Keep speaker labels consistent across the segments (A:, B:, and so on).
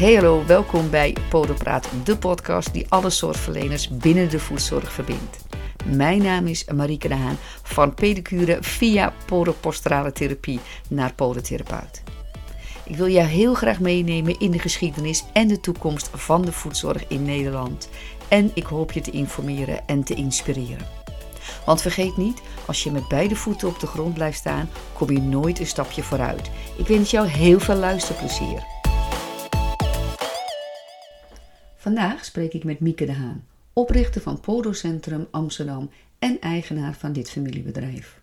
A: Hey hallo, welkom bij Podopraat, de podcast die alle zorgverleners binnen de voedzorg verbindt. Mijn naam is Marieke de Haan van pedicure via podoposturale therapie naar podotherapeut. Ik wil jou heel graag meenemen in de geschiedenis en de toekomst van de voedzorg in Nederland. En ik hoop je te informeren en te inspireren. Want vergeet niet, als je met beide voeten op de grond blijft staan, kom je nooit een stapje vooruit. Ik wens jou heel veel luisterplezier. Vandaag spreek ik met Mieke de Haan, oprichter van Podocentrum Amsterdam en eigenaar van dit familiebedrijf.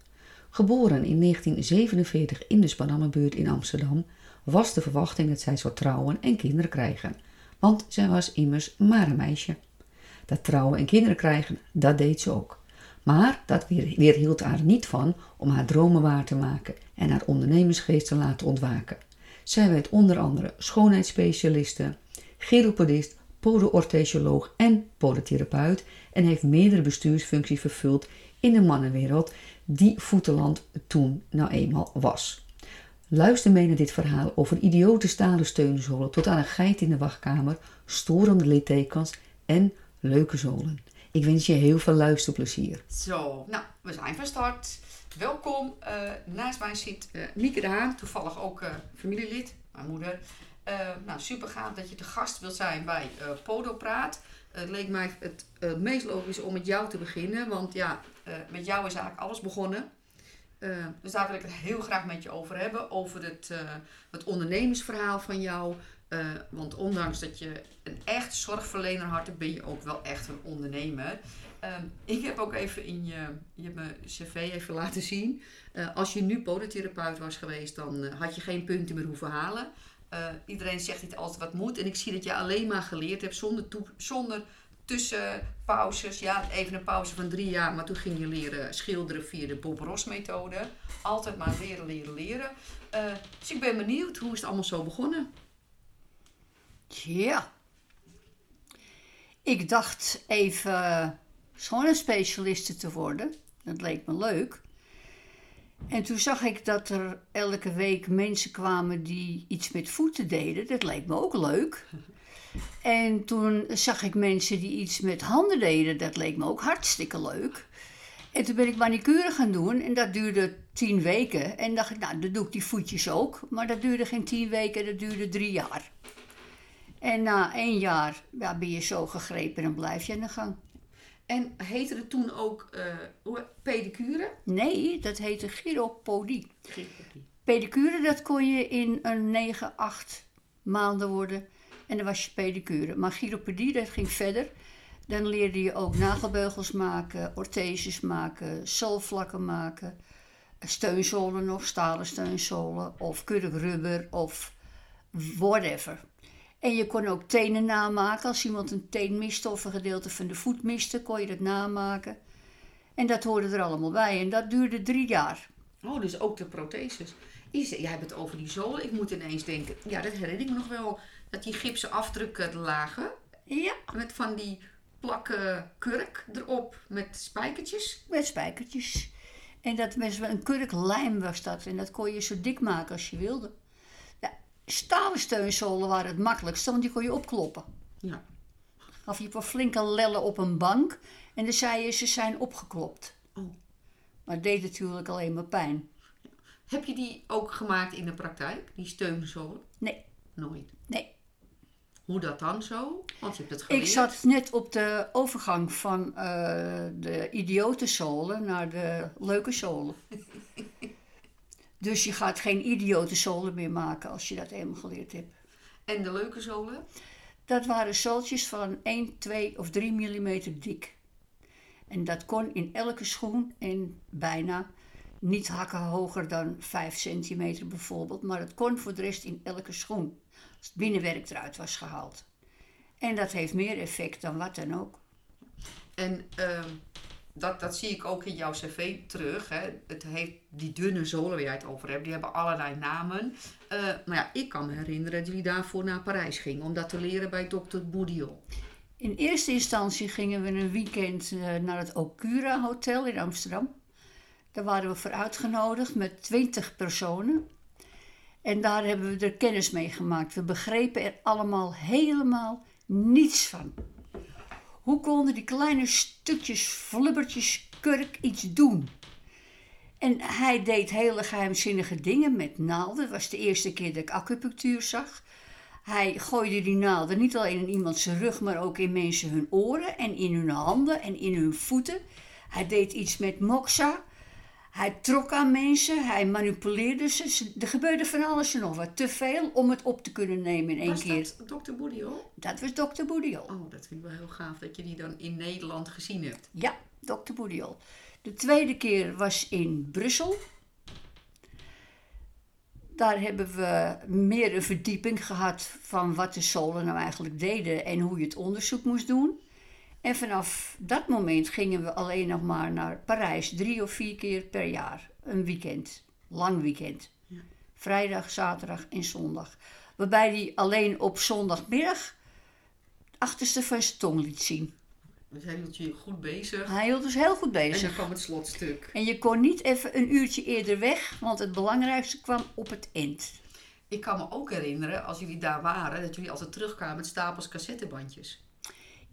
A: Geboren in 1947 in de Spanammenbuurt in Amsterdam, was de verwachting dat zij zou trouwen en kinderen krijgen. Want zij was immers maar een meisje. Dat trouwen en kinderen krijgen, dat deed ze ook. Maar dat weerhield haar niet van om haar dromen waar te maken en haar ondernemersgeest te laten ontwaken. Zij werd onder andere schoonheidsspecialiste, chiropodist, podoorthesioloog en podotherapeut en heeft meerdere bestuursfuncties vervuld in de mannenwereld die Voeteland toen nou eenmaal was. Luister mee naar dit verhaal over idiote stalen steunzolen tot aan een geit in de wachtkamer, storende littekens en leuke zolen. Ik wens je heel veel luisterplezier. Zo, nou, we zijn van start. Welkom. Uh, naast mij zit uh, Mieke de Haan, toevallig ook uh, familielid, mijn moeder. Nou, super gaaf dat je te gast wilt zijn bij Podo Praat. Het leek mij het meest logisch om met jou te beginnen, want ja, met jou is eigenlijk alles begonnen. dus daar wil ik het heel graag met je over hebben. Over het, het ondernemersverhaal van jou. Want ondanks dat je een echt zorgverlener hart ben je ook wel echt een ondernemer. Uh, ik heb ook even in je, je mijn cv even laten zien. Als je nu podotherapeut was geweest, dan had je geen punten meer hoeven halen. Iedereen zegt dit altijd wat moet. En ik zie dat je alleen maar geleerd hebt zonder, zonder tussenpauzes. Ja, even een pauze van drie jaar, maar toen ging je leren schilderen via de Bob Ross methode. Altijd maar leren, leren, leren. dus ik ben benieuwd, hoe is het allemaal zo begonnen?
B: Ja. Ik dacht even schoonheidsspecialiste te worden. Dat leek me leuk. En toen zag ik dat er elke week mensen kwamen die iets met voeten deden. Dat leek me ook leuk. En toen zag ik mensen die iets met handen deden. Dat leek me ook hartstikke leuk. En toen ben ik manicure gaan doen en dat duurde tien weken. En dacht ik, nou, dan doe ik die voetjes ook. Maar dat duurde geen tien weken, dat duurde drie jaar. En na één jaar ja, ben je zo gegrepen en blijf je aan de gang.
A: En heette het toen ook uh, pedicure?
B: Nee, dat heette gyropodie. Pedicure, dat kon je in een 9, 8 maanden worden. En dan was je pedicure. Maar gyropodie, dat ging verder. Dan leerde je ook nagelbeugels maken, ortheses maken, zoolvlakken maken. Steunzolen nog, stalen steunzolen. Of kurkrubber of whatever. En je kon ook tenen namaken. Als iemand een teen miste of een gedeelte van de voet miste, kon je dat namaken. En dat hoorde er allemaal bij. En dat duurde drie jaar.
A: Oh, dus ook de protheses. Jij hebt het over die zolen. Ik moet ineens denken, ja, dat herinner ik me nog wel. Dat die gipsen afdrukken lagen.
B: Ja.
A: Met van die plakken kurk erop met spijkertjes.
B: Met spijkertjes. En dat was een kurklijm was dat. En dat kon je zo dik maken als je wilde. Stalen steunzolen waren het makkelijkste, want die kon je opkloppen.
A: Ja.
B: Of je hebt flinke lellen op een bank en dan zei je ze zijn opgeklopt.
A: Oh.
B: Maar het deed natuurlijk alleen maar pijn.
A: Heb je die ook gemaakt in de praktijk, die steunzolen?
B: Nee.
A: Nooit?
B: Nee.
A: Hoe dat dan zo? Want je hebt het geleerd.
B: Ik zat net op de overgang van uh, de idiotenzolen naar de leuke zolen. Dus je gaat geen idiote zolen meer maken als je dat eenmaal geleerd hebt.
A: En de leuke zolen?
B: Dat waren zooltjes van 1, 2 of 3 mm dik. En dat kon in elke schoen en bijna niet hakken hoger dan 5 centimeter bijvoorbeeld, maar het kon voor de rest in elke schoen. Als het binnenwerk eruit was gehaald. En dat heeft meer effect dan wat dan ook.
A: En uh, dat, dat zie ik ook in jouw cv terug. Hè. Het heeft die dunne zolen waar jij het over hebt, die hebben allerlei namen. Uh, maar ja, ik kan me herinneren dat jullie daarvoor naar Parijs gingen om dat te leren bij dokter Boudillon.
B: In eerste instantie gingen we een weekend uh, naar het Okura Hotel in Amsterdam. Daar waren we voor uitgenodigd met 20 personen. En daar hebben we er kennis mee gemaakt. We begrepen er allemaal helemaal niets van. Hoe konden die kleine stukjes, flubbertjes kurk iets doen? En hij deed hele geheimzinnige dingen met naalden. Het was de eerste keer dat ik acupunctuur zag. Hij gooide die naalden niet alleen in iemands rug, maar ook in mensen hun oren en in hun handen en in hun voeten. Hij deed iets met moxa. Hij trok aan mensen, hij manipuleerde ze. Er gebeurde van alles en nog wat. Te veel om het op te kunnen nemen in één
A: Was
B: keer.
A: dat dokter Boediol?
B: Dat was dokter Boediol.
A: Oh, dat vind ik wel heel gaaf dat je die dan in Nederland gezien hebt.
B: Ja, dokter Boediol. De tweede keer was in Brussel. Daar hebben we meer een verdieping gehad van wat de zolen nou eigenlijk deden en hoe je het onderzoek moest doen. En vanaf dat moment gingen we alleen nog maar naar Parijs, drie of vier keer per jaar. Een weekend, lang weekend. Vrijdag, zaterdag en zondag. Waarbij hij alleen op zondagmiddag het achterste van zijn tong liet zien.
A: Dus hij hield je goed bezig.
B: Hij hield dus heel goed
A: En
B: bezig.
A: dan kwam het slotstuk.
B: En je kon niet even een uurtje eerder weg, want het belangrijkste kwam op het eind.
A: Ik kan me ook herinneren, als jullie daar waren, dat jullie altijd terugkwamen met stapels cassettebandjes.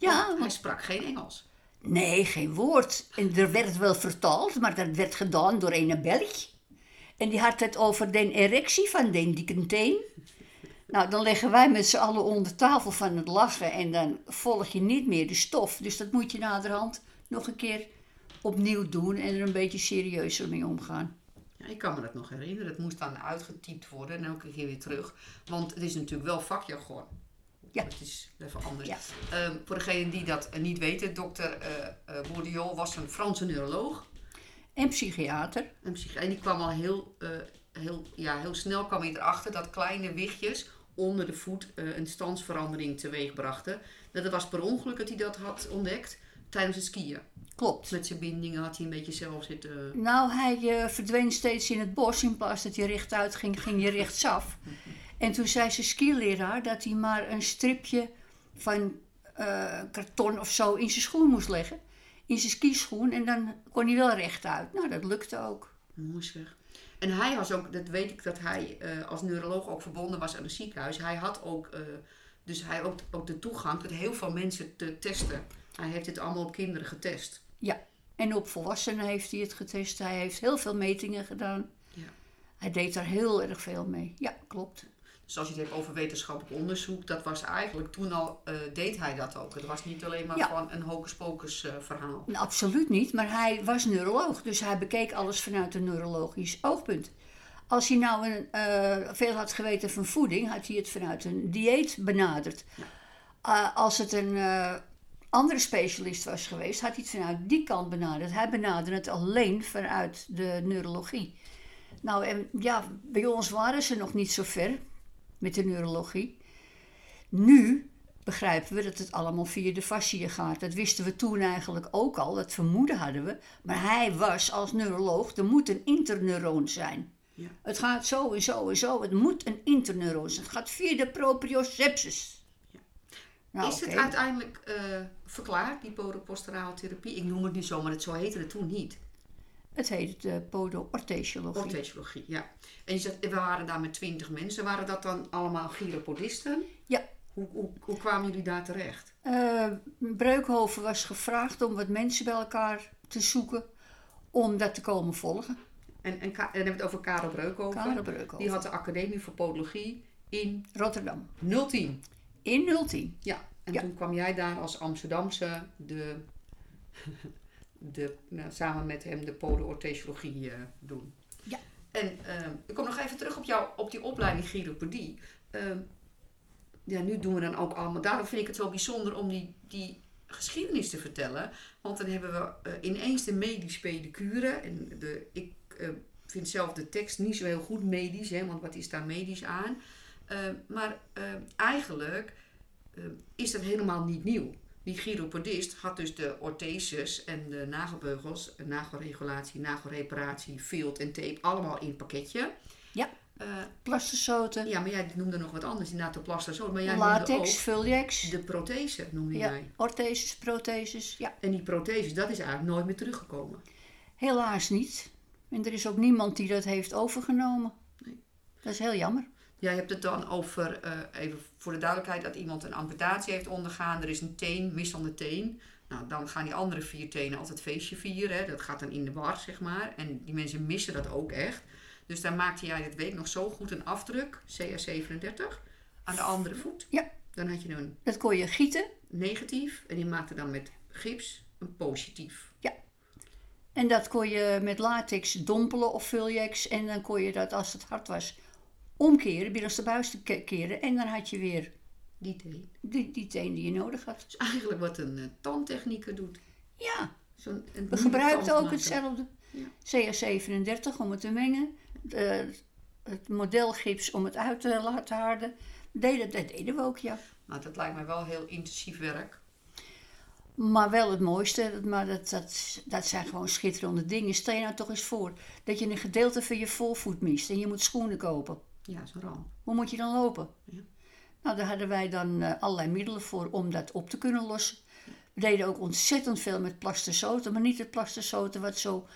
B: Ja,
A: Want hij sprak geen Engels.
B: nee, geen woord. En er werd wel vertaald, maar dat werd gedaan door een Belg. En die had het over de erectie van den dikke Nou, dan leggen wij met z'n allen onder tafel van het lachen en dan volg je niet meer de stof. Dus dat moet je naderhand nog een keer opnieuw doen en er een beetje serieuzer mee omgaan.
A: Ja, ik kan me dat nog herinneren. Het moest dan uitgetypt worden en elke keer weer terug. Want het is natuurlijk wel vakjargon.
B: Ja.
A: Het is even anders.
B: Ja.
A: Ehm, voor degenen die dat eh, niet weten, dokter Bourdieu was een Franse neuroloog.
B: En psychiater.
A: En, psychi- en die kwam al heel, heel, ja, heel snel kwam hij erachter dat kleine wichtjes onder de voet een standsverandering teweeg brachten. Dat het was per ongeluk dat hij dat had ontdekt tijdens het skiën.
B: Klopt.
A: Met zijn bindingen had hij een beetje zelf zitten.
B: Nou, hij verdween steeds in het bos. In plaats dat hij rechtuit ging, ging hij rechtsaf. En toen zei zijn skileraar dat hij maar een stripje van eh, karton of zo in zijn schoen moest leggen. In zijn skischoen. En dan kon hij wel rechtuit. Nou, dat lukte ook.
A: Mooi zeg. En hij was ook, dat weet ik, dat hij eh, als neuroloog ook verbonden was aan een ziekenhuis. Hij had ook, eh, dus hij ook, ook de toegang tot heel veel mensen te testen. Hij heeft dit allemaal op kinderen getest.
B: Ja. En op volwassenen heeft hij het getest. Hij heeft heel veel metingen gedaan.
A: Ja.
B: Hij deed daar heel erg veel mee. Ja, klopt.
A: Dus als je het hebt over wetenschappelijk onderzoek, dat was eigenlijk toen al, eh, deed hij dat ook. Het was niet alleen maar
B: Ja.
A: van een hocus pocus eh, verhaal.
B: Nou, absoluut niet, maar hij was neuroloog. Dus hij bekeek alles vanuit een neurologisch oogpunt. Als hij nou een, eh, veel had geweten van voeding, had hij het vanuit een dieet benaderd. Als het een andere specialist was geweest, had hij het vanuit die kant benaderd. Hij benaderde het alleen vanuit de neurologie. Nou, en ja, bij ons waren ze nog niet zo ver met de neurologie. Nu begrijpen we dat het allemaal via de fascia gaat. Dat wisten we toen eigenlijk ook al, dat vermoeden hadden we. Maar hij was als neuroloog, er moet een interneuron zijn.
A: Ja.
B: Het gaat zo en zo en zo, het moet een interneuron zijn. Het gaat via de proprioceptus.
A: Ja.
B: Nou,
A: is het uiteindelijk eh, verklaard, die podoposturale therapie? Ik noem het nu zo, maar het, zo heette het toen niet.
B: Het heet de podoorthesiologie.
A: Orthesiologie, ja. En je zegt, we waren daar met twintig mensen. Waren dat dan allemaal chiropodisten?
B: Ja.
A: Hoe, hoe, hoe kwamen jullie daar terecht?
B: Eh, Breukhoven was gevraagd om wat mensen bij elkaar te zoeken om dat te komen volgen.
A: En, en, dan hebben we het over Karel Breukhoven.
B: Karel Breukhoven.
A: Die had de Academie voor Podologie in
B: Rotterdam.
A: 010.
B: In 010.
A: Ja, en
B: Ja.
A: toen kwam jij daar als Amsterdamse de, de, nou, samen met hem de podoorthesiologie eh doen.
B: Ja.
A: En eh, ik kom nog even terug op, jou, op die opleiding chiropodie. Ehm, ja, nu doen we dan ook allemaal. Daarom vind ik het wel bijzonder om die, die geschiedenis te vertellen. Want dan hebben we eh, ineens de medisch pedicure. En de, ik vind zelf de tekst niet zo heel goed medisch, hè, want wat is daar medisch aan? Eh, maar eh, eigenlijk is dat helemaal niet nieuw. Die chiropodist had dus de ortheses en de nagelbeugels, nagelregulatie, nagelreparatie, field en tape, allemaal in een pakketje.
B: Ja. Plastersoten,
A: ja, maar jij noemde nog wat anders, inderdaad de plaster zo. Maar jij noemde
B: latex,
A: ook
B: vuljex.
A: de prothese, noemde
B: Ja,
A: jij.
B: ortheses, protheses. Ja,
A: En die protheses, dat is eigenlijk nooit meer teruggekomen.
B: helaas niet. En er is ook niemand die dat heeft overgenomen. Dat is heel jammer.
A: Jij hebt het dan over, eh, even voor de duidelijkheid, dat iemand een amputatie heeft ondergaan. Er is een teen, mis aan de teen. Nou, dan gaan die andere vier tenen altijd feestje vieren. Hè. Dat gaat dan in de war, zeg maar. En die mensen missen dat ook echt. Dus daar maakte jij dit week nog zo goed een afdruk, CR37, aan de andere voet.
B: Ja.
A: Dan had je een
B: Dat kon je gieten.
A: negatief en die maakte dan met gips een positief.
B: En dat kon je met latex dompelen of vuljex. En dan kon je dat, als het hard was, omkeren, binnenstebuiten ke- keren. En dan had je weer
A: Die teen.
B: die, die teen die je nodig had.
A: Dus eigenlijk wat een uh, tandtechnieker doet.
B: Ja,
A: een
B: we gebruikten ook hetzelfde.
A: Ja.
B: CR37 om het te mengen. De- het modelgips om het uit te laten harden. Deden, dat deden we ook, ja.
A: Nou, dat lijkt mij wel heel intensief werk.
B: Maar wel het mooiste, maar dat, dat, dat zijn gewoon schitterende dingen. Stel je nou toch eens voor dat je een gedeelte van je voorvoet mist en je moet schoenen kopen.
A: Ja, zo'n ramp.
B: Hoe moet je dan lopen?
A: Ja.
B: Nou, daar hadden wij dan eh, allerlei middelen voor om dat op te kunnen lossen. We deden ook ontzettend veel met plastersoten, maar niet het plastersoten wat zo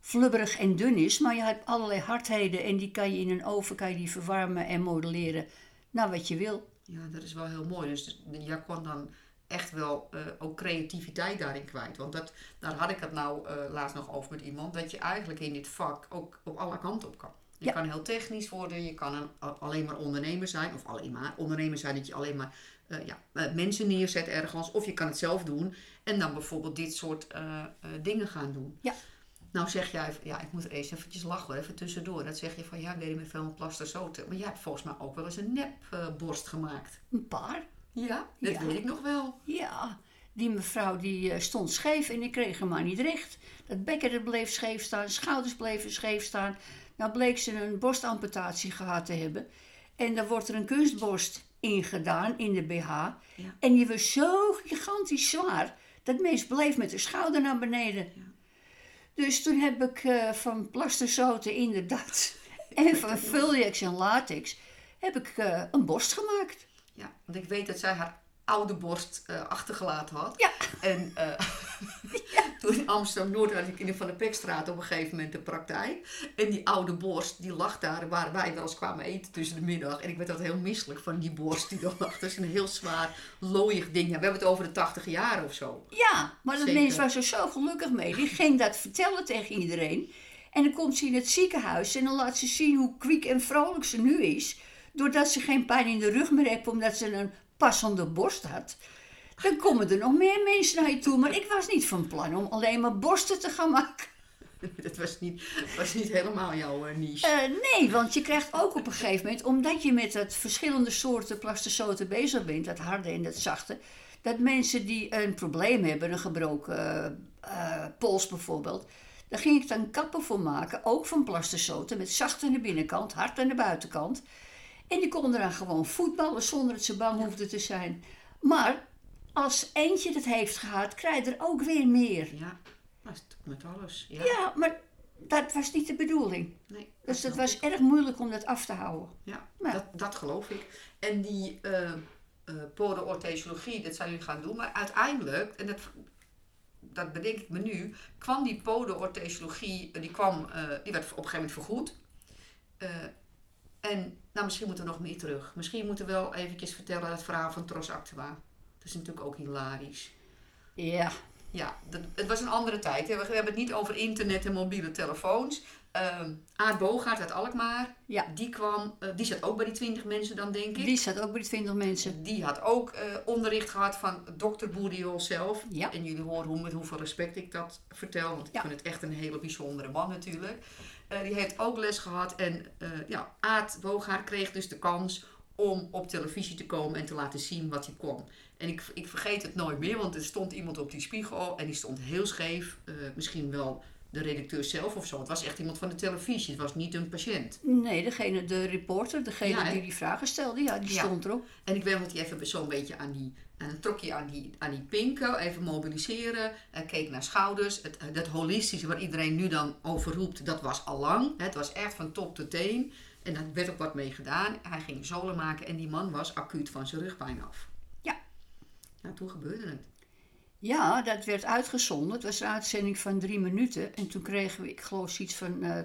B: flubberig en dun is. Maar je hebt allerlei hardheden en die kan je in een oven kan je die verwarmen en modelleren. Nou, wat je wil.
A: Ja, dat is wel heel mooi. Dus jij kon dan echt wel eh, ook creativiteit daarin kwijt. Want dat, daar had ik het nou eh, laatst nog over met iemand. Dat je eigenlijk in dit vak ook op alle kanten op kan. Je
B: Ja.
A: kan heel technisch worden. Je kan een, alleen maar ondernemer zijn. Of alleen maar ondernemer zijn dat je alleen maar eh, ja, eh, mensen neerzet ergens. Of je kan het zelf doen. En dan bijvoorbeeld dit soort eh, dingen gaan doen.
B: Ja.
A: Nou zeg jij, ja, ik moet er eens eventjes lachen, hoor, even tussendoor. Dat zeg je van, ja, ik deed met veel met plastersoten. Maar jij hebt volgens mij ook wel eens een nepborst gemaakt.
B: Een paar.
A: Ja, dat
B: Ja.
A: weet ik nog wel.
B: Ja, die mevrouw die stond scheef en ik kreeg hem maar niet recht. Dat bekken dat bleef scheef staan, schouders bleven scheef staan. Nou bleek ze een borstamputatie gehad te hebben. En dan wordt er een kunstborst ingedaan in de BH. En die was zo gigantisch zwaar. Dat mens bleef met de schouder naar beneden. Dus toen heb ik eh, van plasterzoten inderdaad en van Vuljex en latex heb ik eh, een borst gemaakt.
A: Ja, want ik weet dat zij haar oude borst eh, achtergelaten had.
B: Ja.
A: En eh, toen in Amsterdam-Noord had ik in de Van de Pekstraat op een gegeven moment de praktijk. En die oude borst, die lag daar waar wij wel eens kwamen eten tussen de middag. En ik werd altijd heel misselijk van die borst die er lag. Dat is een heel zwaar, looiig ding. Ja, we hebben het over de 80 jaar of zo.
B: Ja, maar dat mens was er zo gelukkig mee. Die ging dat vertellen tegen iedereen. En dan komt ze in het ziekenhuis en dan laat ze zien hoe kwiek en vrolijk ze nu is. Doordat ze geen pijn in de rug meer heeft omdat ze een passende borst had. Dan komen er nog meer mensen naar je toe. Maar ik was niet van plan om alleen maar borsten te gaan maken.
A: Dat was niet, was niet helemaal jouw eh, niche.
B: Eh, nee, want je krijgt ook op een gegeven moment, omdat je met dat verschillende soorten plastersoten bezig bent, dat harde en dat zachte, dat mensen die een probleem hebben, een gebroken eh, pols bijvoorbeeld, daar ging ik dan kappen voor maken, ook van plastersoten, met zacht aan de binnenkant, hard aan de buitenkant. En die konden dan gewoon voetballen zonder dat ze bang hoefden te zijn. Maar als eentje het heeft gehad, krijg je er ook weer meer.
A: Ja, dat is met alles. Ja,
B: Ja, maar dat was niet de bedoeling.
A: nee,
B: Dus dat was erg moeilijk om dat af te houden.
A: Ja. Dat, dat geloof ik. En die eh eh podoorthesiologie, dat zijn jullie gaan doen. Maar uiteindelijk, en dat, dat bedenk ik me nu, kwam die podoorthesiologie, eh, die, kwam, die werd op een gegeven moment vergoed. En nou, misschien moeten we nog meer terug. Misschien moeten we wel eventjes vertellen het verhaal van Tros Actua. Dat is natuurlijk ook hilarisch.
B: Ja,
A: Ja, dat, het was een andere tijd. hè. We, we hebben het niet over internet en mobiele telefoons. Ehm Aad Bogaert uit Alkmaar,
B: Ja.
A: die kwam, eh, die zat ook bij die 20 mensen dan denk ik.
B: die zat ook bij die 20 mensen.
A: Die had ook eh, onderricht gehad van dokter Boeriol zelf.
B: Ja.
A: En jullie horen hoe, met hoeveel respect ik dat vertel. Want ik vind het echt een hele bijzondere man natuurlijk. Eh, die heeft ook les gehad. En eh ja, Aad Bogaert kreeg dus de kans om op televisie te komen en te laten zien wat hij kon. En ik, ik vergeet het nooit meer, want er stond iemand op die spiegel en die stond heel scheef. Eh, misschien wel de redacteur zelf of zo. Het was echt iemand van de televisie. Het was niet een patiënt.
B: Nee, degene, de reporter, degene
A: Ja,
B: die die vragen stelde, ja, die
A: Ja.
B: stond erop.
A: En ik weet dat hij even zo'n beetje aan die, en dan trok je aan die, aan die pinken, even mobiliseren, en keek naar schouders. Het, dat holistische waar iedereen nu dan over roept, dat was al lang. Het was echt van top tot teen. En daar werd ook wat mee gedaan. Hij ging zolen maken en die man was acuut van zijn rugpijn af.
B: Ja.
A: Nou, toen gebeurde het.
B: Ja, dat werd uitgezonden. Het was een uitzending van drie minuten. En toen kregen we, ik geloof, iets van eh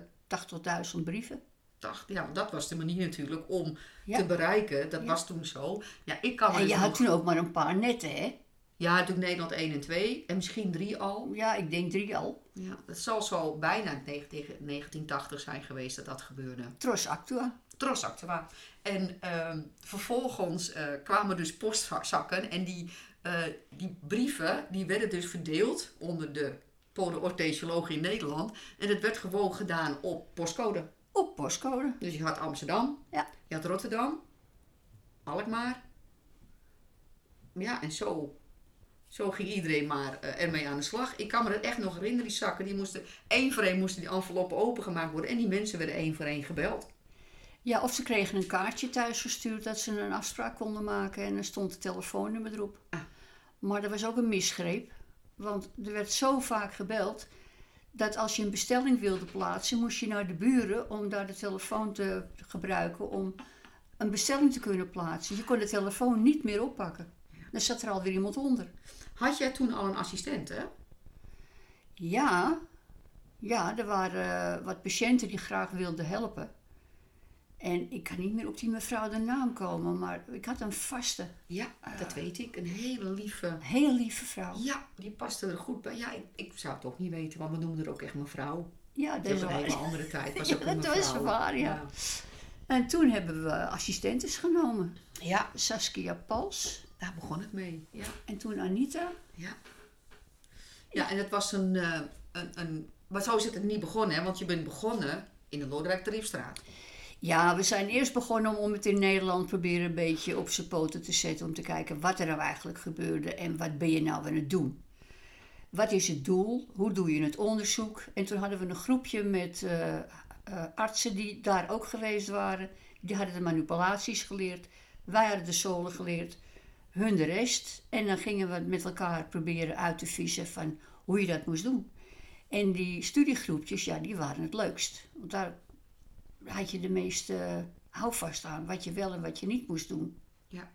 B: 80.000 brieven.
A: 80. Ja, dat was de manier natuurlijk om
B: Ja.
A: te bereiken. Dat
B: Ja.
A: was toen zo. Ja, ik kan dus
B: je had
A: nog-
B: toen ook maar een paar netten, hè?
A: Ja, natuurlijk Nederland 1 en 2. En misschien 3 al.
B: Ja, ik denk drie al.
A: Ja, dat zal zo bijna tegen tegen 1980 zijn geweest dat dat gebeurde.
B: Tros Actua.
A: Tros Actua. En ehm, vervolgens eh, kwamen dus postzakken en die, eh, die brieven die werden dus verdeeld onder de podeorthesiologen in Nederland. En het werd gewoon gedaan op postcode.
B: Op postcode.
A: Dus je had Amsterdam,
B: Ja.
A: je had Rotterdam, Alkmaar. Ja, en zo, zo ging iedereen maar eh, ermee aan de slag. Ik kan me dat echt nog herinneren, die zakken. Die moesten, één voor één moesten die enveloppen opengemaakt worden. En die mensen werden één voor één gebeld.
B: Ja, of ze kregen een kaartje thuis gestuurd dat ze een afspraak konden maken en er stond het telefoonnummer erop.
A: Ah.
B: Maar er was ook een misgreep, want er werd zo vaak gebeld dat als je een bestelling wilde plaatsen, moest je naar de buren om daar de telefoon te gebruiken om een bestelling te kunnen plaatsen. Je kon de telefoon niet meer oppakken. Dan zat er alweer iemand onder.
A: Had jij toen al een assistent, hè?
B: Ja, ja er waren eh, wat patiënten die graag wilden helpen. En ik kan niet meer op die mevrouw de naam komen, maar ik had een vaste,
A: Ja, dat weet ik. Een hele lieve.
B: heel lieve vrouw.
A: Ja, die paste er goed bij. Ja, ik, ik zou het ook niet weten, want we noemden er ook echt mevrouw.
B: Ja, dat
A: Dat was een hele andere tijd. Was
B: Ja,
A: ook een
B: dat was waar, ja. En toen hebben we assistentes genomen.
A: Ja,
B: Saskia Pals
A: daar begon het mee. Ja.
B: en toen Anita.
A: Ja. Ja, en het was een, eh, een, een... Maar zo is het niet begonnen, hè? Want je bent begonnen in de Lodewijk Driefstraat.
B: Ja, we zijn eerst begonnen om het in Nederland proberen een beetje op zijn poten te zetten. Om te kijken wat er nou eigenlijk gebeurde en wat ben je nou aan het doen. Wat is het doel? Hoe doe je het onderzoek? En toen hadden we een groepje met eh, eh, artsen die daar ook geweest waren. Die hadden de manipulaties geleerd. Wij hadden de zolen geleerd. Hun de rest. En dan gingen we met elkaar proberen uit te vissen van hoe je dat moest doen. En die studiegroepjes, ja, die waren het leukst. Want daar had je de meeste houvast aan. Wat je wel en wat je niet moest doen.
A: Ja.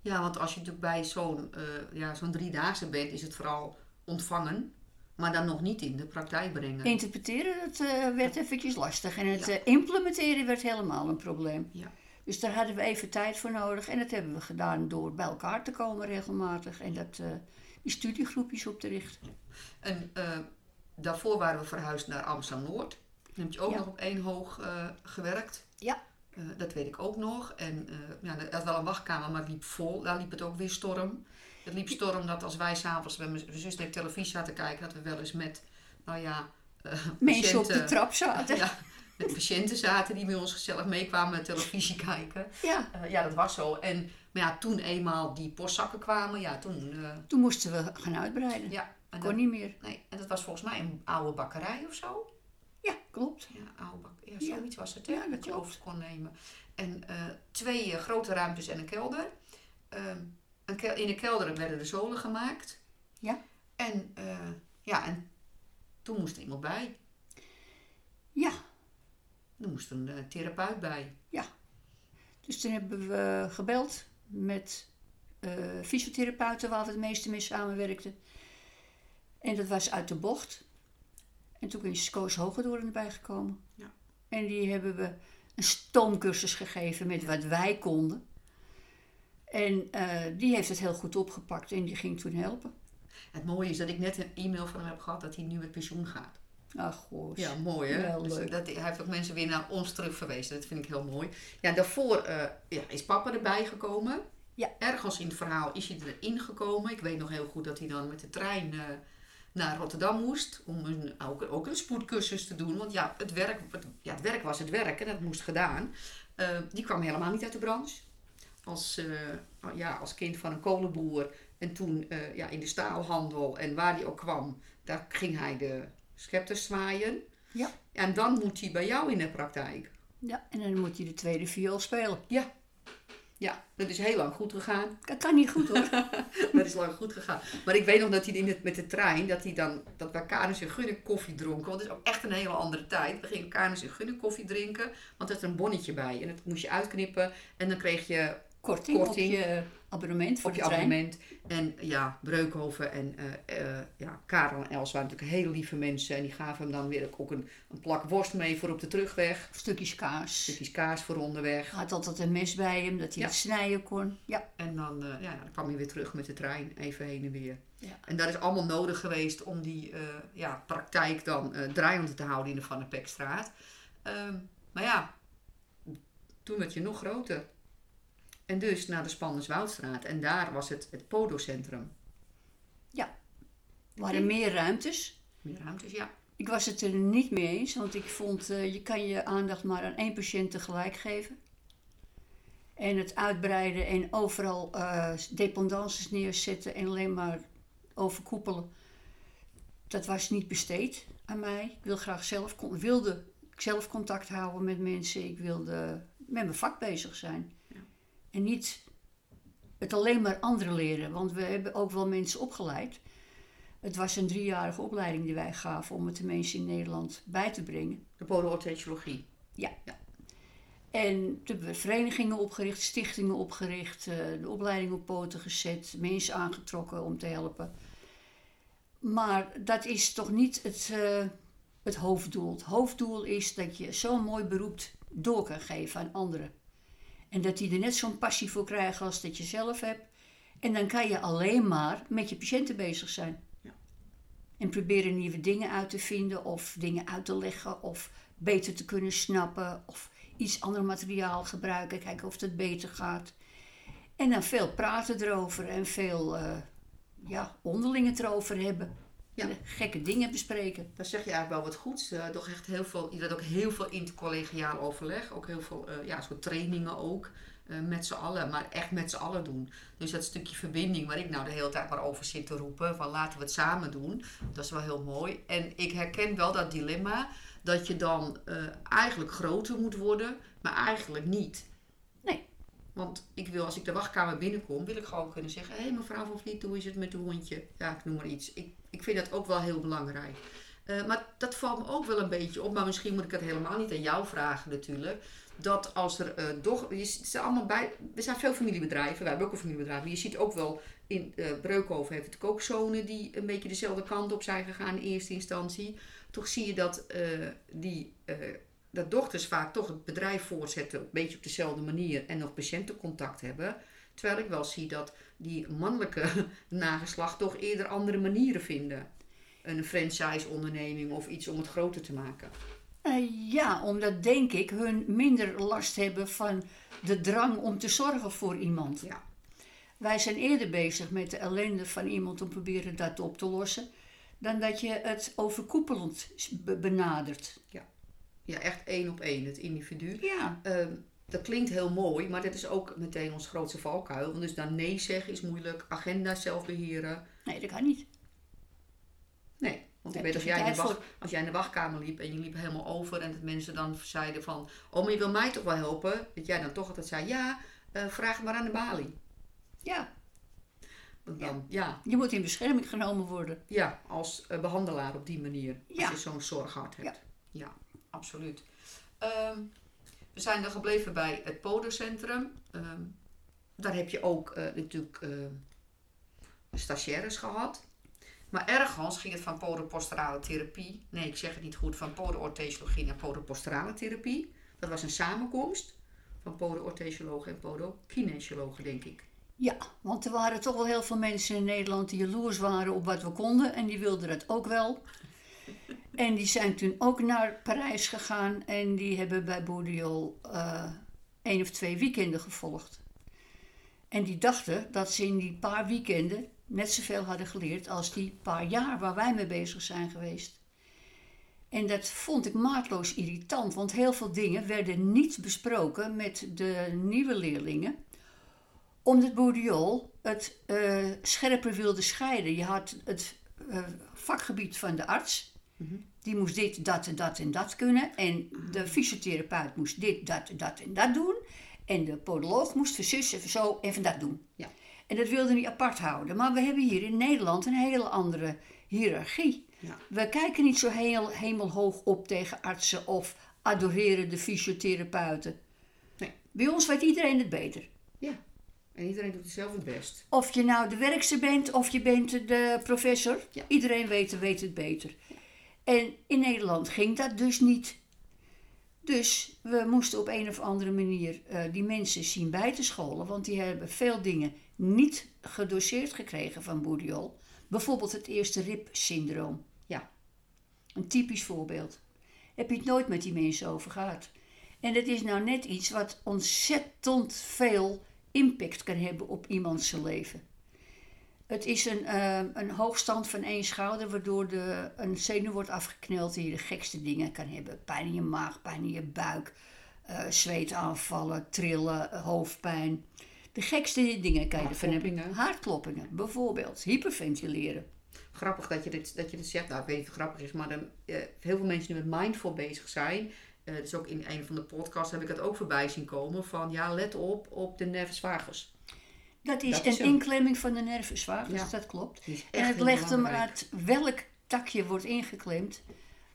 A: Ja, want als je natuurlijk bij zo'n eh, ja, zo'n driedaagse bent, is het vooral ontvangen. Maar dan nog niet in de praktijk brengen.
B: Interpreteren, dat eh, werd eventjes lastig. En het eh, implementeren werd helemaal een probleem.
A: Ja.
B: Dus daar hadden we even tijd voor nodig. En dat hebben we gedaan door bij elkaar te komen regelmatig. En dat, die studiegroepjes op te richten.
A: En daarvoor waren we verhuisd naar Amsterdam-Noord. Dan heb je ook
B: Ja.
A: nog op één hoog eh, gewerkt.
B: Ja.
A: Eh, dat weet ik ook nog. En eh ja, er had wel een wachtkamer, maar het liep vol. Daar liep het ook weer storm. Het liep storm dat als wij s'avonds bij mijn zus naar televisie zaten kijken, dat we wel eens met, nou ja,
B: Mensen op de trap zaten.
A: Ja, met patiënten zaten die bij ons gezellig meekwamen televisie kijken.
B: Ja.
A: Ja, dat was zo. En, maar ja, toen eenmaal die postzakken kwamen, ja, toen...
B: Toen moesten we gaan uitbreiden.
A: ja, en
B: Kon
A: dat,
B: niet meer.
A: nee, en dat was volgens mij een oude bakkerij of zo.
B: Ja, klopt.
A: Ja, oude bak, ja,
B: Ja.
A: zoiets was het, hè,
B: Ja, dat
A: dat je over kon nemen. En eh, twee eh, grote ruimtes en een kelder. Ehm, een kel- in de kelder werden de zolen gemaakt.
B: Ja.
A: En, eh, ja, en toen moest er iemand bij.
B: Ja.
A: Er moest een therapeut bij.
B: Dus toen hebben we gebeld met fysiotherapeuten waar we het meeste mee samenwerkten. En dat was uit de bocht. En toen is Koos Hogedoorn erbij gekomen.
A: Ja.
B: En die hebben we een stoomcursus gegeven met wat wij konden. En eh, die heeft het heel goed opgepakt en die ging toen helpen.
A: Het mooie is dat ik net een e-mail van hem heb gehad dat hij nu met pensioen gaat.
B: Ach, goh.
A: Ja, mooi hè? Dus dat, hij heeft ook mensen weer naar ons terugverwezen. Dat vind ik heel mooi. Ja, daarvoor eh, ja, is papa erbij gekomen.
B: Ja.
A: Ergens in het verhaal is hij erin gekomen. Ik weet nog heel goed dat hij dan met de trein eh, naar Rotterdam moest. Om een, ook, ook een spoedcursus te doen. Want ja het, werk, het, ja, het werk was het werk en dat moest gedaan. Eh, die kwam helemaal niet uit de branche. Als, eh, ja, als kind van een kolenboer. En toen eh, ja, in de staalhandel. En waar hij ook kwam, daar ging hij de scepters zwaaien.
B: Ja.
A: En dan moet hij bij jou in de praktijk.
B: Ja, en dan moet hij de tweede viool spelen.
A: Ja. Ja, dat is heel lang goed gegaan.
B: Dat kan niet goed hoor.
A: Dat is lang goed gegaan. Maar ik weet nog dat hij in het, met de trein, dat hij dan, dat we Canis en Gunne koffie dronken. Want het is ook echt een hele andere tijd. We gingen Canis en Gunne koffie drinken, want er is een bonnetje bij. En dat moest je uitknippen. En dan kreeg je
B: korting,
A: Korting.
B: op je abonnement voor
A: op je
B: trein.
A: abonnement. En ja, Breukhoven en eh, eh, ja, Karel en Els waren natuurlijk hele lieve mensen. En die gaven hem dan weer ook een, een plak worst mee voor op de terugweg.
B: Stukjes kaas.
A: Stukjes kaas voor onderweg.
B: Hij had altijd een mes bij hem, dat hij
A: Ja.
B: het snijden kon. Ja,
A: En dan, eh, ja, dan kwam hij weer terug met de trein, even heen en weer.
B: Ja.
A: En dat is allemaal nodig geweest om die ja, praktijk dan draaiende te houden in de Van der Pekstraat. Ehm, maar ja, toen werd je nog groter. En dus naar de Spannerswoudstraat. En daar was het, het Podocentrum.
B: er waren meer ruimtes.
A: Meer ruimtes, ja.
B: Ik was het er niet mee eens, want ik vond eh, je kan je aandacht maar aan één patiënt tegelijk geven. En het uitbreiden en overal eh dependances neerzetten en alleen maar overkoepelen, dat was niet besteed aan mij. Ik wil graag zelf, wilde zelf contact houden met mensen. Ik wilde met mijn vak bezig zijn.
A: Ja.
B: En niet het alleen maar anderen leren, want we hebben ook wel mensen opgeleid. Het was een driejarige opleiding die wij gaven om het de mensen in Nederland bij te brengen.
A: De podoorthesiologie.
B: En er werden verenigingen opgericht, stichtingen opgericht, eh, de opleiding op poten gezet, mensen aangetrokken om te helpen. Maar dat is toch niet het, eh, het hoofddoel. Het hoofddoel is dat je zo'n mooi beroep door kan geven aan anderen. En dat die er net zo'n passie voor krijgen als dat je zelf hebt. En dan kan je alleen maar met je patiënten bezig zijn.
A: Ja.
B: En proberen nieuwe dingen uit te vinden of dingen uit te leggen of beter te kunnen snappen of iets ander materiaal gebruiken, kijken of het beter gaat. En dan veel praten erover en veel eh, ja, onderling het erover hebben.
A: Ja.
B: Gekke dingen bespreken.
A: Daar zeg je eigenlijk wel wat goeds. Toch echt heel veel, je had ook heel veel intercollegiaal overleg. Ook heel veel eh, ja, soort trainingen ook. eh, met z'n allen, maar echt met z'n allen doen. Dus dat stukje verbinding waar ik nou de hele tijd maar over zit te roepen. Van laten we het samen doen. Dat is wel heel mooi. En ik herken wel dat dilemma. Dat je dan eigenlijk groter moet worden. Maar eigenlijk niet. Want ik wil, als ik de wachtkamer binnenkom, wil ik gewoon kunnen zeggen: Hé hey, mevrouw van Vliet, hoe is het met uw hondje? Ja, ik noem maar iets. Ik, ik vind dat ook wel heel belangrijk. Eh, maar dat valt me ook wel een beetje op. Maar misschien moet ik het helemaal niet aan jou vragen, natuurlijk. Dat als er uh, doch. Allemaal bij, er zijn veel familiebedrijven. Wij hebben ook een familiebedrijf. Maar je ziet ook wel in uh, Breukhoven heeft het ook zonen die een beetje dezelfde kant op zijn gegaan in eerste instantie. Toch zie je dat die dat dochters vaak toch het bedrijf voortzetten, een beetje op dezelfde manier en nog patiëntencontact hebben. Terwijl ik wel zie dat die mannelijke nageslacht toch eerder andere manieren vinden. Een franchise-onderneming of iets om het groter te maken.
B: Uh, ja, omdat denk ik hun minder last hebben van de drang om te zorgen voor iemand.
A: Ja.
B: Wij zijn eerder bezig met de ellende van iemand om proberen dat op te lossen, dan dat je het overkoepelend benadert.
A: Ja. Ja, echt één op één, het individu.
B: Ja.
A: Uh, dat klinkt heel mooi, maar dat is ook meteen ons grootste valkuil. Want dus dan nee zeggen is moeilijk, agenda zelf beheren.
B: Nee, dat kan niet.
A: Nee, want ik weet als jij, in de wacht, als jij in de wachtkamer liep en je liep helemaal over en dat mensen dan zeiden van... Oh, maar je wil mij toch wel helpen? Dat jij dan toch altijd zei, ja, uh, vraag maar aan de balie.
B: Ja.
A: Want dan, ja.
B: ja. Je moet in bescherming genomen worden.
A: Ja, als uh, behandelaar op die manier.
B: Ja.
A: Als je zo'n zorghart hebt.
B: Ja.
A: ja absoluut. Um, we zijn dan gebleven bij het Podocentrum. Um, daar heb je ook uh, natuurlijk uh, stagiaires gehad. Maar ergens ging het van podoposturale therapie. Nee, ik zeg het niet goed. Van podoorthesiologie naar podoposturale therapie. Dat was een samenkomst van podoorthesiologen en podokinesiologen, denk ik.
B: Ja, want er waren toch wel heel veel mensen in Nederland die jaloers waren op wat we konden. En die wilden dat ook wel. En die zijn toen ook naar Parijs gegaan en die hebben bij Bourdieu uh, één of twee weekenden gevolgd. En die dachten dat ze in die paar weekenden net zoveel hadden geleerd als die paar jaar waar wij mee bezig zijn geweest. En dat vond ik maatloos irritant, want heel veel dingen werden niet besproken met de nieuwe leerlingen, omdat Bourdieu het uh, scherper wilde scheiden. Je had het uh, vakgebied van de arts. Die moest dit, dat en dat en dat kunnen. En de fysiotherapeut moest dit, dat, dat en dat doen. En de podoloog moest van zus en van zo en van dat doen.
A: Ja.
B: En dat wilde niet apart houden. Maar we hebben hier in Nederland een hele andere hiërarchie.
A: Ja.
B: We kijken niet zo heel hemelhoog op tegen artsen of adoreren de fysiotherapeuten.
A: Nee.
B: Bij ons weet iedereen het beter.
A: Ja. En iedereen doet hetzelfde best.
B: Of je nou de werkster bent of je bent de professor.
A: Ja.
B: Iedereen weet, weet het beter. En in Nederland ging dat dus niet. Dus we moesten op een of andere manier eh, die mensen zien bij te scholen. Want die hebben veel dingen niet gedoseerd gekregen van Bouriol. Bijvoorbeeld het eerste ribsyndroom.
A: Ja.
B: Een typisch voorbeeld. Heb je het nooit met die mensen over gehad. En dat is nou net iets wat ontzettend veel impact kan hebben op iemands leven. Het is een, eh, een hoogstand van één schouder, waardoor de, een zenuw wordt afgekneld en je de gekste dingen kan hebben. Pijn in je maag, pijn in je buik, eh zweetaanvallen, trillen, hoofdpijn. De gekste dingen kan je ervan hebben.
A: Hartkloppingen.
B: Bijvoorbeeld. Hyperventileren.
A: Grappig dat je dit, dat je dit zegt. Nou, ik weet niet of het grappig is, maar dan, eh, heel veel mensen die met mindful bezig zijn. dus ook in een van de podcasts heb ik het ook voorbij zien komen. Van ja, let op op de nervus vagus.
B: Dat is
A: Dat
B: een inklemming van de nervus vagus,
A: Ja.
B: dat klopt. En het legt hem uit welk takje wordt ingeklemd,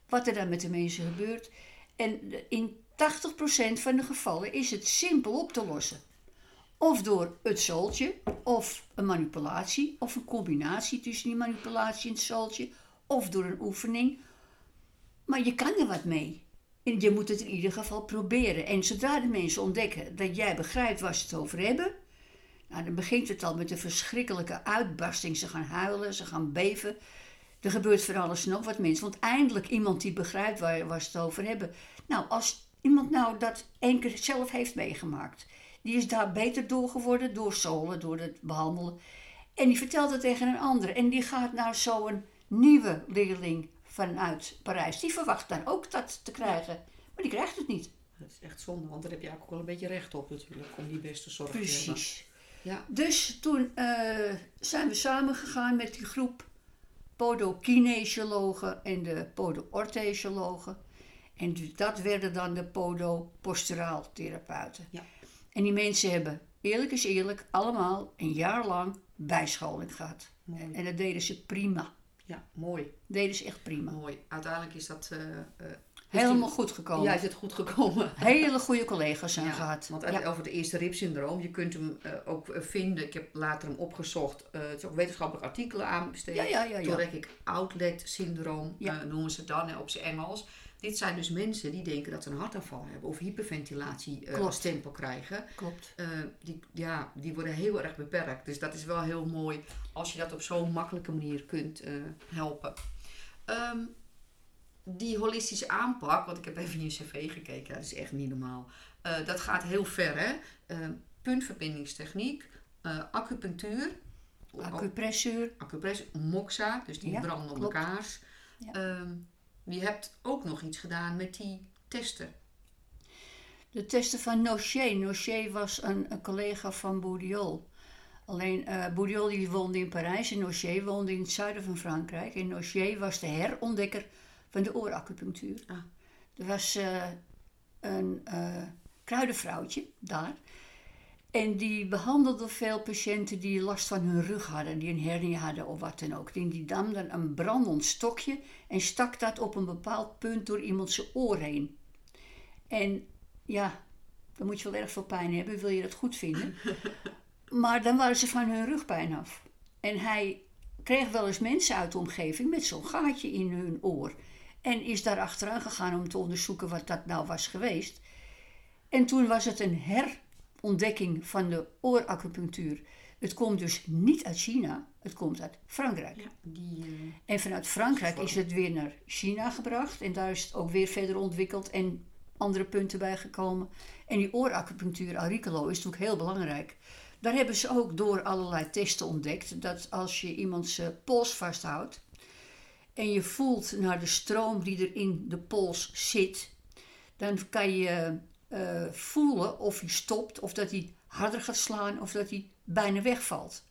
B: wat er dan met de mensen gebeurt. En in 80% van de gevallen is het simpel op te lossen. Of door het zooltje, of een manipulatie, of een combinatie tussen die manipulatie en het zooltje, of door een oefening. Maar je kan er wat mee. En je moet het in ieder geval proberen. En zodra de mensen ontdekken dat jij begrijpt waar ze het over hebben, nou, dan begint het al met een verschrikkelijke uitbarsting. Ze gaan huilen, ze gaan beven. Er gebeurt voor alles nog wat mensen. Want eindelijk iemand die begrijpt waar, waar ze het over hebben. Nou, als iemand nou dat één keer zelf heeft meegemaakt. Die is daar beter door geworden, door zolen, door het behandelen. En die vertelt het tegen een ander. En die gaat naar zo'n nieuwe leerling vanuit Parijs. Die verwacht dan ook dat te krijgen. Maar die krijgt het niet.
A: Dat is echt zonde, want daar heb je eigenlijk ook wel een beetje recht op natuurlijk. Om die beste zorg te hebben.
B: Precies.
A: Ja.
B: Dus toen eh, zijn we samengegaan met die groep podokinesiologen en de podoorthesiologen. En dus dat werden dan de podoposturaaltherapeuten.
A: Ja.
B: En die mensen hebben, eerlijk is eerlijk, allemaal een jaar lang bijscholing gehad.
A: Mooi.
B: En dat deden ze prima.
A: Ja, mooi.
B: deden ze echt prima.
A: Mooi. Uiteindelijk is dat... eh,
B: Helemaal goed gekomen.
A: Ja, is het goed gekomen.
B: Hele goede collega's
A: Ja,
B: gehad.
A: Want
B: Ja.
A: over het eerste ribsyndroom, je kunt hem eh, ook eh, vinden. Ik heb later hem opgezocht. Eh, het is ook wetenschappelijk artikelen aan besteed.
B: Ja, ja, ja, ja.
A: Thoracic outlet syndroom noemen ze dan op zijn Engels. Dit zijn dus mensen die denken dat ze een hartaanval hebben of hyperventilatie als stempel krijgen.
B: Klopt.
A: Die, ja, die worden heel erg beperkt. Dus dat is wel heel mooi als je dat op zo'n makkelijke manier kunt helpen. Ehm, die holistische aanpak, want ik heb even in je cv gekeken, dat is echt niet normaal. Eh, dat gaat heel ver, hè? Eh, puntverbindingstechniek, eh, acupunctuur,
B: Acupressuur.
A: acupressuur, moxa, dus die
B: Ja,
A: branden op elkaars.
B: Ja.
A: Ehm, je hebt ook nog iets gedaan met die testen.
B: De testen van Nochet. Nochet was een, een collega van Bourdiol. Alleen eh Bourdiol die woonde in Parijs en Nochet woonde in het zuiden van Frankrijk. En Nochet was de herontdekker van de ooracupunctuur.
A: Ah.
B: Er was eh, een eh, kruidenvrouwtje daar. En die behandelde veel patiënten die last van hun rug hadden, die een hernia hadden of wat dan ook. En die nam dan een brandend stokje en stak dat op een bepaald punt door iemand zijn oor heen. En ja, dan moet je wel erg veel pijn hebben, wil je dat goed vinden. maar dan waren ze van hun rugpijn af. En hij kreeg wel eens mensen uit de omgeving met zo'n gaatje in hun oor. En is daar achteraan gegaan om te onderzoeken wat dat nou was geweest. En toen was het een herontdekking van de ooracupunctuur. Het komt dus niet uit China, het komt uit Frankrijk.
A: Ja, die, eh,
B: En vanuit Frankrijk is het weer naar China gebracht. En daar is het ook weer verder ontwikkeld en andere punten bijgekomen. En die ooracupunctuur, auricolo, is natuurlijk heel belangrijk. Daar hebben ze ook door allerlei testen ontdekt dat als je iemands pols vasthoudt en je voelt naar de stroom die er in de pols zit, dan kan je eh, voelen of hij stopt, of dat hij harder gaat slaan, of dat hij bijna wegvalt.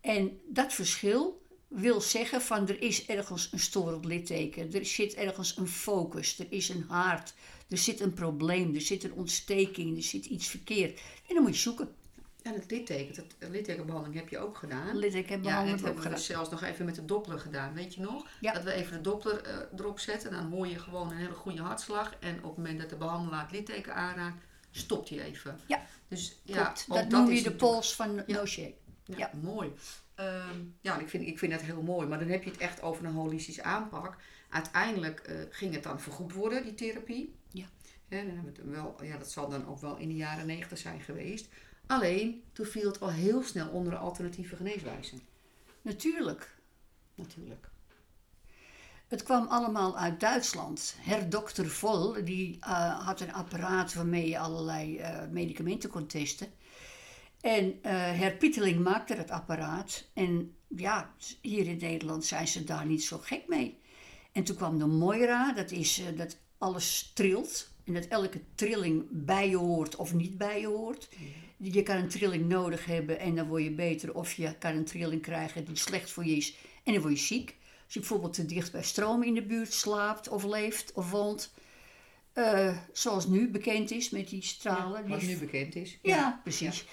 B: En dat verschil wil zeggen van er is ergens een storend litteken, er zit ergens een focus, er is een haard, er zit een probleem, er zit een ontsteking, er zit iets verkeerd. En dan moet je zoeken.
A: En het litteken, dat de littekenbehandeling heb je ook gedaan.
B: Litteken
A: Ja, dat hebben we
B: gedaan.
A: zelfs nog even met de doppler gedaan, weet je nog?
B: Ja.
A: Dat we even de doppler eh, erop zetten, dan hoor je gewoon een hele goede hartslag. En op het moment dat de behandelaar het litteken aanraakt, stopt hij even.
B: Ja,
A: dus, ja,
B: klopt.
A: ook
B: Dat noem je de pols van
A: Ja.
B: Noché.
A: Ja,
B: Ja.
A: mooi. Ehm, ja, ik vind, ik vind dat heel mooi. Maar dan heb je het echt over een holistische aanpak. Uiteindelijk eh, ging het dan vergoed worden, die therapie.
B: Ja.
A: Ja, dan hebben we het wel, ja, dat zal dan ook wel in de jaren negentig zijn geweest. Alleen, toen viel het al heel snel onder de alternatieve geneeswijzen.
B: Natuurlijk.
A: Natuurlijk.
B: Het kwam allemaal uit Duitsland. Herdokter Vol die, eh, had een apparaat waarmee je allerlei eh, medicamenten kon testen. En eh Herr Pieteling maakte dat apparaat. En ja, hier in Nederland zijn ze daar niet zo gek mee. En toen kwam de Moira, dat is dat alles trilt. En dat elke trilling bij je hoort of niet bij je hoort. Je kan een trilling nodig hebben en dan word je beter. Of je kan een trilling krijgen die slecht voor je is en dan word je ziek. Als je bijvoorbeeld te dicht bij stroom in de buurt slaapt of leeft of woont. eh, zoals nu bekend is met die stralen.
A: Wat
B: die
A: nu bekend is.
B: ja, precies.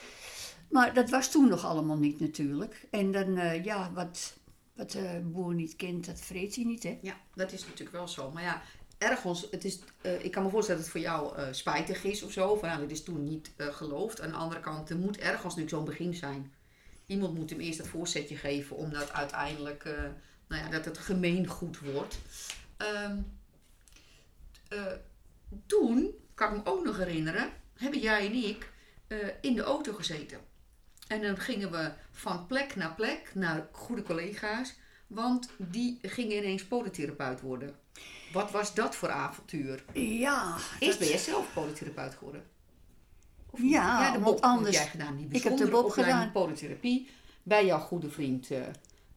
B: Maar dat was toen nog allemaal niet natuurlijk. En dan, eh, ja, wat, wat de boer niet kent, dat vreet hij niet, hè?
A: Ja, dat is natuurlijk wel zo. Maar ja, ergens, het is, eh, ik kan me voorstellen dat het voor jou eh, spijtig is of zo. Van, ja, dit is toen niet eh, geloofd. Aan de andere kant, er moet ergens natuurlijk zo'n begin zijn. Iemand moet hem eerst dat voorzetje geven, omdat uiteindelijk, nou ja, dat het gemeengoed wordt. Ehm, eh, toen, kan ik me ook nog herinneren, hebben jij en ik in de auto gezeten. En dan gingen we van plek naar plek naar goede collega's. Want die gingen ineens podotherapeut worden. Wat was dat voor avontuur?
B: Ja,
A: Eerst
B: dat-
A: ben jij zelf podotherapeut geworden.
B: ja
A: de
B: want
A: Bob
B: anders...
A: heb jij gedaan. Die
B: ik heb de Bob gedaan.
A: podotherapie. Bij jouw goede vriend eh,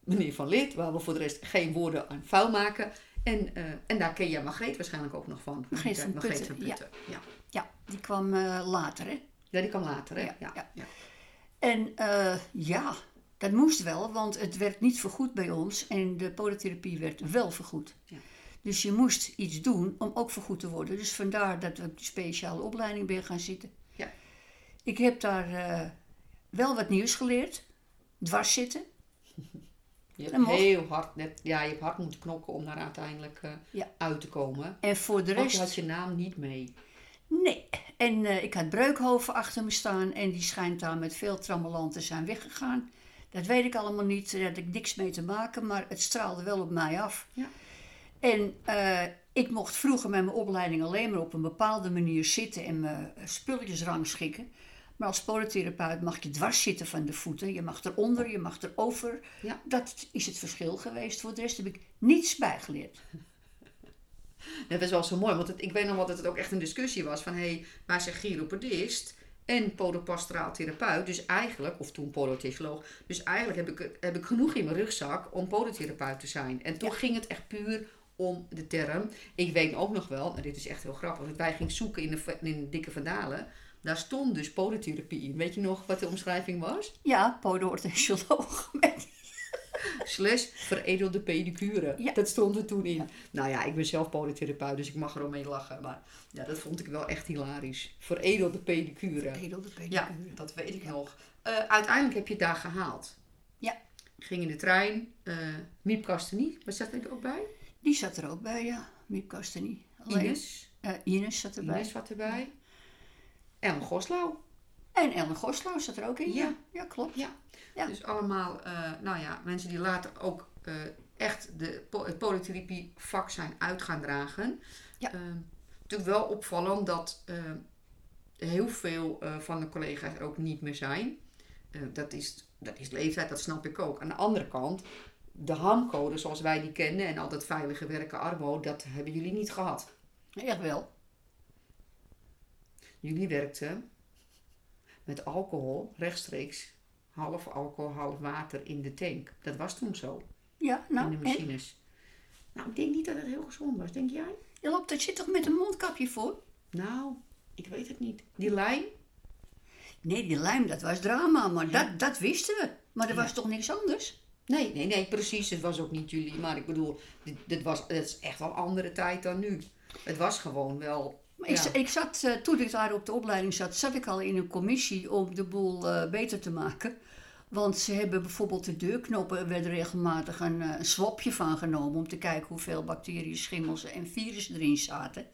A: meneer Van Lid. Waar we voor de rest geen woorden aan vuil maken. En, eh, en daar ken jij Margreet waarschijnlijk ook nog van.
B: Margreet van
A: Margreet
B: Putten,
A: van Putten. Ja.
B: Ja, die kwam eh, later, hè?
A: ja, die kwam later hè.
B: Ja,
A: Ja,
B: ja.
A: ja.
B: En ja, dat moest wel, want het werd niet vergoed bij ons. En de podotherapie werd wel vergoed.
A: Ja.
B: Dus je moest iets doen om ook vergoed te worden. Dus vandaar dat ik de speciale opleiding ben gaan zitten.
A: Ja.
B: Ik heb daar eh, wel wat nieuws geleerd. Dwars zitten.
A: Je hebt
B: mocht.
A: heel hard, net, ja, je hebt hard moeten knokken om daar uiteindelijk eh,
B: Ja.
A: uit te komen.
B: En voor de
A: Want je
B: rest...
A: had je naam niet mee.
B: Nee. En eh, ik had Breukhoven achter me staan. En die schijnt daar met veel trammeland te zijn weggegaan. Dat weet ik allemaal niet. Daar had ik niks mee te maken. Maar het straalde wel op mij af.
A: Ja.
B: En eh, ik mocht vroeger met mijn opleiding alleen maar op een bepaalde manier zitten en mijn spulletjes rangschikken. Maar als podotherapeut mag je dwars zitten van de voeten. Je mag eronder, je mag erover.
A: Ja.
B: Dat is het verschil geweest. Voor de rest heb ik niets bijgeleerd.
A: Dat is wel zo mooi, want het, ik weet nog wel dat het ook echt een discussie was van... hé, hey, wij zijn chiropedist en podopastoraal therapeut, dus eigenlijk... of toen podotechnoloog, dus eigenlijk heb ik, heb ik genoeg in mijn rugzak om podotherapeut te zijn. En toen ging het echt puur om de term. Ik weet ook nog wel, en dit is echt heel grappig... dat wij gingen zoeken in de, in de Dikke Vandalen... Daar stond dus podotherapie in. Weet je nog wat de omschrijving was?
B: Ja, podoorthesioloog. Met
A: Slash veredelde pedicure.
B: Ja.
A: Dat stond er toen in. Nou ja, ik ben zelf podotherapeut, dus ik mag er ook mee lachen. Maar ja, dat vond ik wel echt hilarisch. Veredelde pedicure.
B: Edelde
A: Ja,
B: pedicure.
A: dat weet ik nog. Eh, uiteindelijk heb je het daar gehaald.
B: Ja.
A: Ging in de trein. eh Miep Kastenie, wat zat er ook bij?
B: Die zat er ook bij, ja. Miep. Alleen,
A: Ines.
B: eh, Ines zat erbij.
A: Ines zat erbij. Ellen Goslau.
B: En Ellen Goslau zat er ook in.
A: Ja.
B: Ja, ja klopt.
A: Ja.
B: Ja.
A: Dus allemaal, eh, nou ja, mensen die later ook eh, echt de, het polytherapie vak zijn uit gaan dragen.
B: Ja.
A: Eh, natuurlijk wel opvallend dat heel veel van de collega's er ook niet meer zijn. Dat, is, dat is leeftijd, dat snap ik ook. Aan de andere kant, de HAM-code zoals wij die kennen en altijd veilige werken Arbo, dat hebben jullie niet gehad.
B: Echt wel.
A: Jullie werkten met alcohol rechtstreeks, half alcohol, half water in de tank. Dat was toen zo.
B: Ja,
A: in
B: nou,
A: de
B: en,
A: machines. Nou, ik denk niet dat het heel gezond was. Denk jij?
B: je loopt, dat zit toch met een mondkapje voor?
A: Nou, ik weet het niet. Die lijn?
B: Nee, die lijm, dat was drama, maar
A: Ja.
B: dat, dat wisten we. Maar er
A: Ja.
B: was toch niks anders?
A: Nee, nee, nee, precies. Het was ook niet jullie. Maar ik bedoel, dit, dit was, het is echt wel een andere tijd dan nu. Het was gewoon wel...
B: Ik, ik zat, eh, toen ik daar op de opleiding zat, zat ik al in een commissie om de boel eh, beter te maken. Want ze hebben bijvoorbeeld de deurknoppen, er werd regelmatig een, eh, een swapje van genomen om te kijken hoeveel bacteriën, schimmels en virussen erin zaten.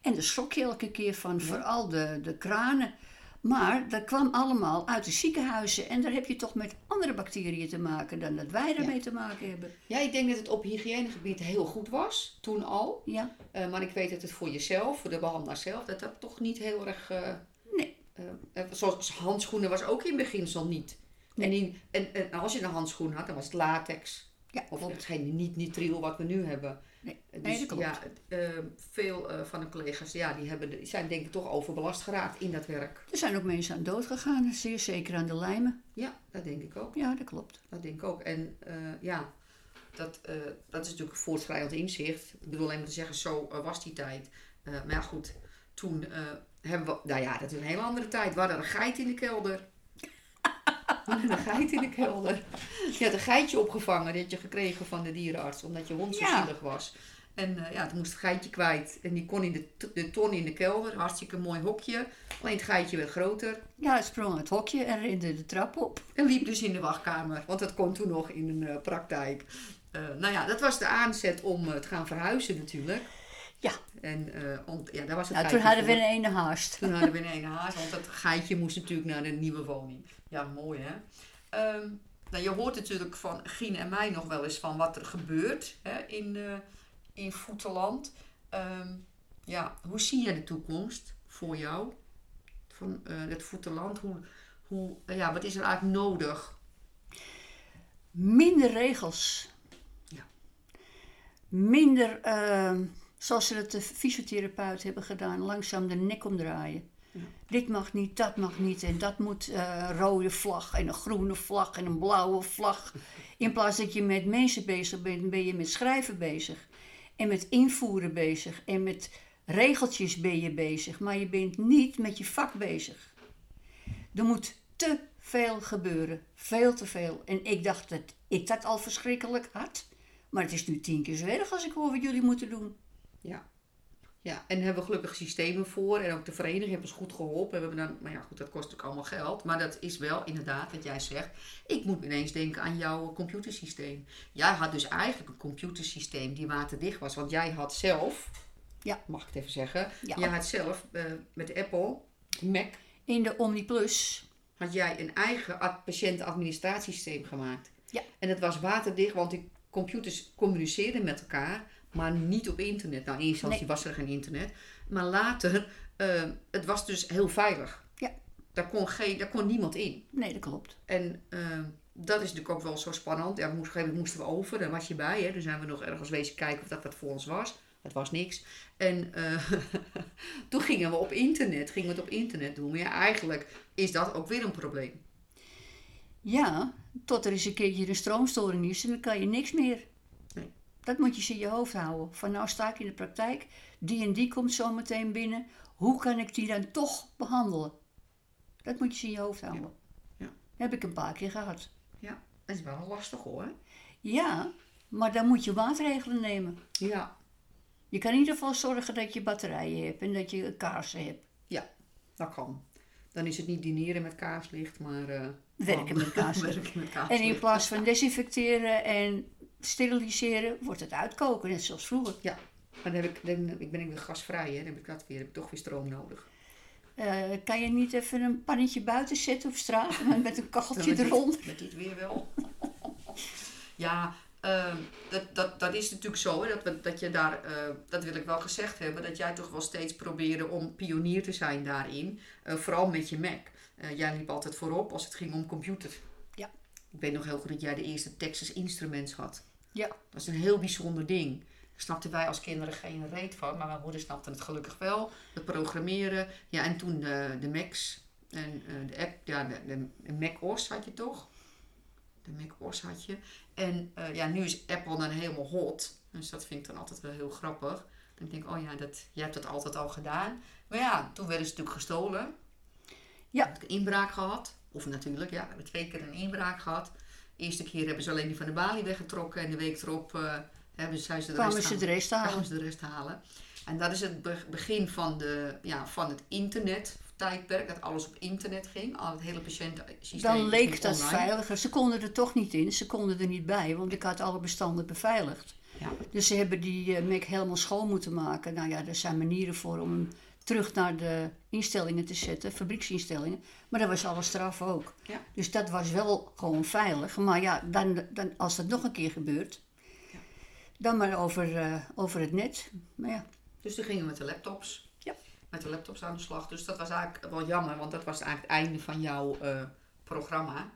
B: En daar schrok je elke keer van, vooral de, de kranen. Maar dat kwam allemaal uit de ziekenhuizen. En daar heb je toch met andere bacteriën te maken dan dat wij ermee te maken hebben.
A: Ja, ik denk dat het op hygiënegebied heel goed was, toen al.
B: Ja,
A: Eh, maar ik weet dat het voor jezelf, voor de behandelaar zelf, dat dat toch niet heel erg... eh,
B: nee.
A: eh, zoals handschoenen was ook in beginsel niet. En, in, en, en als je een handschoen had, dan was het latex.
B: Ja,
A: Of het geen niet nitriel wat we nu hebben.
B: Nee,
A: Dus
B: nee, dat klopt.
A: ja, eh, veel eh, van de collega's ja, die, hebben, die zijn denk ik toch overbelast geraakt in dat werk.
B: Er zijn ook mensen aan dood gegaan, zeer zeker aan de lijmen.
A: Ja, dat denk ik ook.
B: Ja, dat klopt.
A: Dat denk ik ook. En eh, ja, dat, eh, dat is natuurlijk een voortschrijdend inzicht. Ik bedoel alleen maar te zeggen, zo eh, was die tijd. Eh, maar ja, goed, toen eh, hebben we... Nou ja, dat is een hele andere tijd. We hadden een geit in de kelder. Hadden een geit in de kelder. Je had een geitje opgevangen, dat had je gekregen van de dierenarts, omdat je hond zo
B: Ja.
A: zielig was. En eh, ja, toen moest het geitje kwijt. En die kon in de, de ton in de kelder. Hartstikke mooi hokje. Alleen het geitje werd groter.
B: Ja, het sprong het hokje en rende de trap op.
A: En liep dus in de wachtkamer, want dat kon toen nog in een eh, praktijk. Eh, nou ja, dat was de aanzet om te gaan verhuizen natuurlijk.
B: Ja.
A: En eh, ja, daar was het
B: Nou, toen hadden we een ene haast.
A: Toen hadden we een ene haas, want dat geitje moest natuurlijk naar de nieuwe woning. Ja, mooi hè. Ehm, nou, je hoort natuurlijk van Gien en mij nog wel eens van wat er gebeurt hè, in, eh in Voeteland. Ehm, ja, hoe zie je de toekomst voor jou? Van eh, het Voeteland, hoe, hoe, ja, wat is er eigenlijk nodig?
B: Minder regels.
A: Ja.
B: Minder, ehm, zoals ze het de fysiotherapeut hebben gedaan, langzaam de nek omdraaien.
A: Ja.
B: Dit mag niet, dat mag niet. En dat moet eh, rode vlag en een groene vlag en een blauwe vlag. In plaats dat je met mensen bezig bent, ben je met schrijven bezig. En met invoeren bezig. En met regeltjes ben je bezig. Maar je bent niet met je vak bezig. Er moet te veel gebeuren. Veel te veel. En ik dacht dat ik dat al verschrikkelijk had. Maar het is nu tien keer zo erg als ik hoor wat jullie moeten doen.
A: Ja. Ja, en hebben we gelukkig systemen voor. En ook de vereniging heeft ons goed geholpen. We hebben dan, maar ja, goed, dat kost natuurlijk allemaal geld. Maar dat is wel inderdaad wat jij zegt. Ik moet ineens denken aan jouw computersysteem. Jij had dus eigenlijk een computersysteem die waterdicht was. Want jij had zelf,
B: Ja.
A: mag ik het even zeggen.
B: Ja.
A: Jij had zelf eh, met de Apple, Mac,
B: In de OmniPlus.
A: had jij een eigen ad- patiëntenadministratiesysteem gemaakt.
B: Ja.
A: En dat was waterdicht, want die computers communiceerden met elkaar, maar niet op internet. Nou, in eerste instantie was er geen internet. Maar later, eh, het was dus heel veilig.
B: Ja.
A: Daar kon, geen, daar kon niemand in.
B: Nee, dat klopt.
A: En eh, dat is natuurlijk ook wel zo spannend. Ja, op een gegeven moment moesten we over, daar was je bij. Hè? Toen zijn we nog ergens wezen kijken of dat wat voor ons was. Het was niks. En eh, toen gingen we op internet, gingen we het op internet doen. Maar ja, eigenlijk is dat ook weer een probleem.
B: Ja, tot er eens een keertje een stroomstoring is en dan kan je niks meer. Dat moet je eens in je hoofd houden. Van nou sta ik in de praktijk, die en die komt zo meteen binnen. Hoe kan ik die dan toch behandelen? Dat moet je eens in je hoofd houden.
A: Ja.
B: Heb ik een paar keer gehad.
A: Ja, dat is wel lastig hoor.
B: Ja, maar dan moet je maatregelen nemen.
A: Ja,
B: Je kan in ieder geval zorgen dat je batterijen hebt en dat je kaarsen hebt.
A: ja, dat kan. Dan is het niet dineren met kaarslicht, maar... eh,
B: Werken met kaarslicht.
A: werken met
B: En in plaats van desinfecteren en steriliseren, wordt het uitkoken, net zoals vroeger.
A: Ja, maar dan, heb ik, dan ik ben ik weer gasvrij, hè. dan heb ik dat weer, heb ik toch weer stroom nodig.
B: Eh, kan je niet even een pannetje buiten zetten op straat met- met een kacheltje
A: met
B: eronder?
A: Met dit weer wel. ja, ehm, dat, dat, dat is natuurlijk zo. Hè, dat, we, dat je daar, eh, dat wil ik wel gezegd hebben, dat jij toch wel steeds probeerde om pionier te zijn daarin. Eh, vooral met je Mac. Jij liep altijd voorop als het ging om computer.
B: Ja.
A: Ik weet nog heel goed dat jij de eerste Texas Instruments had.
B: Ja.
A: Dat is een heel bijzonder ding. Daar snapten wij als kinderen geen reet van, maar mijn moeder snapte het gelukkig wel. Het programmeren. Ja, en toen de, de Macs en eh, de app, ja, de, de, Mac OS had je toch? De Mac OS had je. En eh, ja, nu is Apple dan helemaal hot. Dus dat vind ik dan altijd wel heel grappig. Dan denk ik, oh ja, dat, jij hebt dat altijd al gedaan. Maar ja, toen werden ze natuurlijk gestolen.
B: Ja.
A: Heb ik een inbraak gehad. Of natuurlijk, ja, we hebben twee keer een inbraak gehad. De eerste keer hebben ze alleen die van de balie weggetrokken. En de week erop eh, hebben ze, zijn ze de
B: Kwamen
A: rest
B: ze
A: halen.
B: de rest halen.
A: Kwamen ze de rest halen. En dat is het be- begin van, de, ja, van het internet-tijdperk. Dat alles op internet ging. Al het hele patiëntensysteem.
B: Dan leek dat
A: online.
B: veiliger. Ze konden er toch niet in, ze konden er niet bij, want ik had alle bestanden beveiligd.
A: Ja.
B: Dus ze hebben die eh, Mac helemaal schoon moeten maken. Nou ja, er zijn manieren voor om hem terug naar de instellingen te zetten, fabrieksinstellingen. Maar dat was alles straf ook.
A: Ja.
B: Dus dat was wel gewoon veilig. Maar ja, dan, dan, als dat nog een keer gebeurt,
A: Ja.
B: dan maar over, eh, over het net. Maar ja,
A: Dus toen gingen we met de laptops.
B: Ja.
A: Met de laptops aan de slag. Dus dat was eigenlijk wel jammer, want dat was eigenlijk het einde van jouw eh, programma.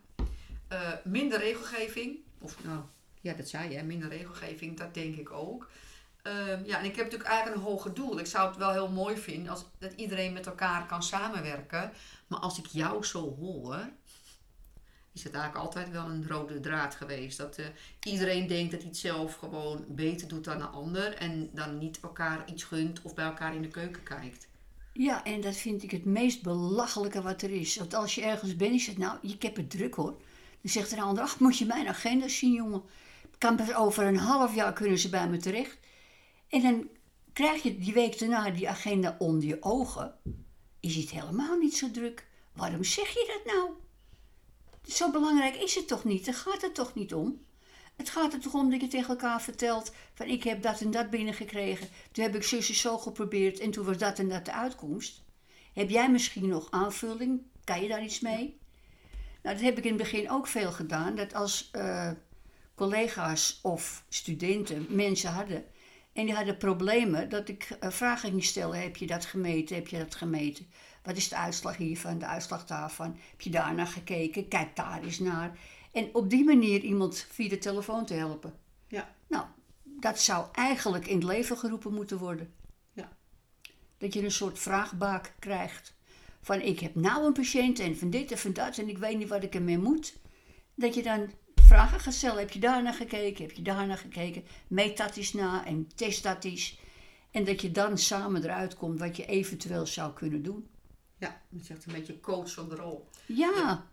A: Eh, minder regelgeving. Of nou, ja, dat zei je, hè, minder regelgeving, dat denk ik ook. Ehm, ja, en ik heb natuurlijk eigenlijk een hoger doel. Ik zou het wel heel mooi vinden als dat iedereen met elkaar kan samenwerken. Maar als ik jou zo hoor, is het eigenlijk altijd wel een rode draad geweest. Dat eh, iedereen denkt dat hij het zelf gewoon beter doet dan een ander. En dan niet elkaar iets gunt of bij elkaar in de keuken kijkt.
B: Ja, en dat vind ik het meest belachelijke wat er is. Want als je ergens bent, is het nou, ik heb het druk hoor. Dan zegt een ander, ach, moet je mijn agenda zien, jongen. Kan over een half jaar kunnen ze bij me terecht. En dan krijg je die week daarna die agenda onder je ogen. Is het helemaal niet zo druk? Waarom zeg je dat nou? Zo belangrijk is het toch niet? Daar gaat het toch niet om? Het gaat er toch om dat je tegen elkaar vertelt van ik heb dat en dat binnengekregen. Toen heb ik zus en zo geprobeerd en toen was dat en dat de uitkomst. Heb jij misschien nog aanvulling? Kan je daar iets mee? Nou, dat heb ik in het begin ook veel gedaan. Dat als eh, collega's of studenten mensen hadden en die hadden problemen, dat ik eh, vragen ging stellen. Heb je dat gemeten? Heb je dat gemeten? Wat is de uitslag hiervan, de uitslag daarvan? Heb je daar naar gekeken? Kijk daar eens naar. En op die manier iemand via de telefoon te helpen.
A: Ja.
B: Nou, dat zou eigenlijk in het leven geroepen moeten worden.
A: Ja.
B: Dat je een soort vraagbaak krijgt. Van ik heb nou een patiënt en van dit en van dat en ik weet niet wat ik ermee moet. Dat je dan vragen stellen. Heb je daar naar gekeken? Heb je daar naar gekeken? Meet dat eens na en test dat eens. En dat je dan samen eruit komt wat je eventueel zou kunnen doen.
A: Ja, je zegt een beetje coach van de rol.
B: Ja,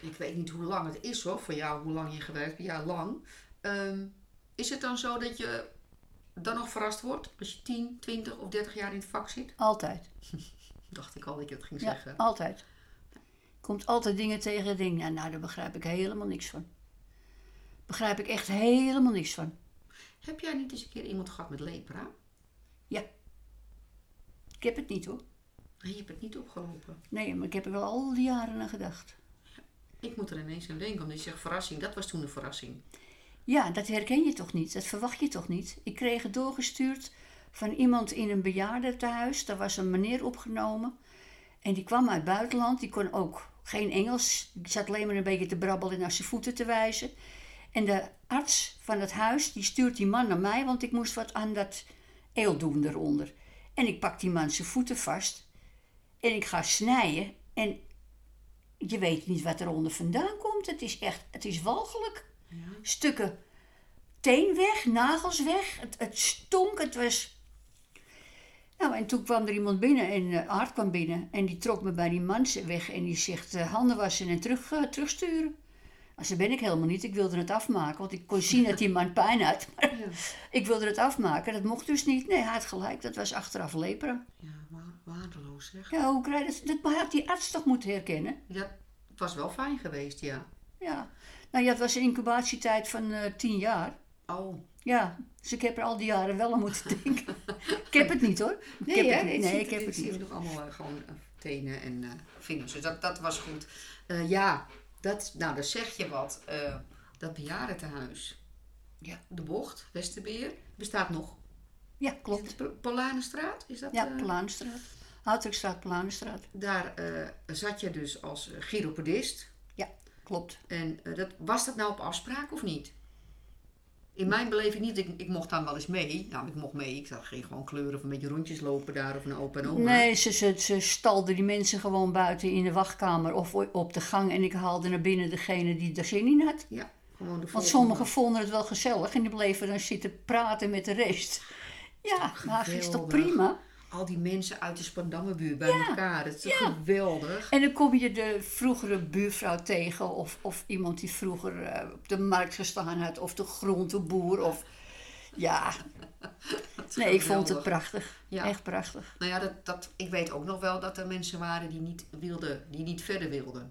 A: ik weet niet hoe lang het is hoor, voor jou, hoe lang je gewerkt hebt. Ja, lang. Ehm, is het dan zo dat je dan nog verrast wordt als je 10, 20 of 30 jaar in het vak zit?
B: altijd.
A: Dacht ik al dat je het ging
B: Ja,
A: zeggen.
B: altijd. Komt altijd dingen tegen en denk, nou, nou, daar begrijp ik helemaal niks van. Begrijp ik echt helemaal niks van.
A: Heb jij niet eens een keer iemand gehad met lepra?
B: Ja. Ik heb het niet hoor.
A: Je hebt het niet opgelopen.
B: Nee, maar ik heb er wel al die jaren aan gedacht.
A: Ik moet er ineens aan denken, omdat je zegt verrassing. Dat was toen een verrassing.
B: Ja, dat herken je toch niet? Dat verwacht je toch niet? Ik kreeg het doorgestuurd van iemand in een bejaardentehuis. Daar was een meneer opgenomen. En die kwam uit het buitenland. Die kon ook geen Engels. Die zat alleen maar een beetje te brabbelen en naar zijn voeten te wijzen. En de arts van het huis, die stuurt die man naar mij, want ik moest wat aan dat eel doen eronder. En ik pak die man zijn voeten vast. En ik ga snijden. En je weet niet wat eronder vandaan komt. Het is echt, het is walgelijk. Stukken teen weg, nagels weg. Het, het stonk, het was... Nou, en toen kwam er iemand binnen en uh, Art kwam binnen. En die trok me bij die man weg en die zegt eh, handen wassen en terug, eh, terugsturen. Nou, zo ben ik helemaal niet. Ik wilde het afmaken, want ik kon zien dat die man pijn had. Maar
A: Ja,
B: ik wilde het afmaken, dat mocht dus niet. Nee, hij had gelijk, dat was achteraf lepra.
A: ja wa- waardeloos zeg.
B: Ja, hoe krijg je dat? Dat had die arts toch moeten herkennen?
A: Ja, het was wel fijn geweest, ja.
B: Ja. Nou ja, het was een incubatietijd van eh, tien jaar.
A: Oh,
B: Ja, dus ik heb er al die jaren wel aan moeten denken. ik heb het niet hoor. Ik heb het niet. Nee, ik heb het niet.
A: nog allemaal eh, gewoon eh, tenen en vingers. Dus dat, dat was goed. Ja, dat, nou, dan zeg je wat. Eh, dat bejaardentehuis.
B: Ja.
A: De bocht, Westerbeer, bestaat nog.
B: Ja, klopt.
A: Polanenstraat? Is dat,
B: Ja,
A: eh,
B: Plaanstraat. Houtwerkstraat, Plaanstraat.
A: daar eh, zat je dus als eh, chiropedist.
B: Ja, klopt.
A: En eh, dat, was dat nou op afspraak of niet? In mijn beleving niet. Ik, ik mocht dan wel eens mee. Nou, ik mocht mee. Ik zag geen gewoon kleuren of een beetje rondjes lopen daar of een open en oma.
B: Nee, ze, ze, ze stalden die mensen gewoon buiten in de wachtkamer of op de gang. En ik haalde naar binnen degene die er zin in had.
A: Ja, gewoon de
B: Want sommigen vonden het wel gezellig en die bleven dan zitten praten met de rest. Ja, maar is toch prima?
A: Al die mensen uit de Spandammebuurt bij elkaar. Dat is
B: ja.
A: geweldig?
B: En dan kom je de vroegere buurvrouw tegen of, of iemand die vroeger eh, op de markt gestaan had of de groenteboer of... Ja, nee, ik vond het prachtig.
A: Ja.
B: Echt prachtig.
A: Nou ja, dat, dat, ik weet ook nog wel dat er mensen waren die niet, wilden, die niet verder wilden.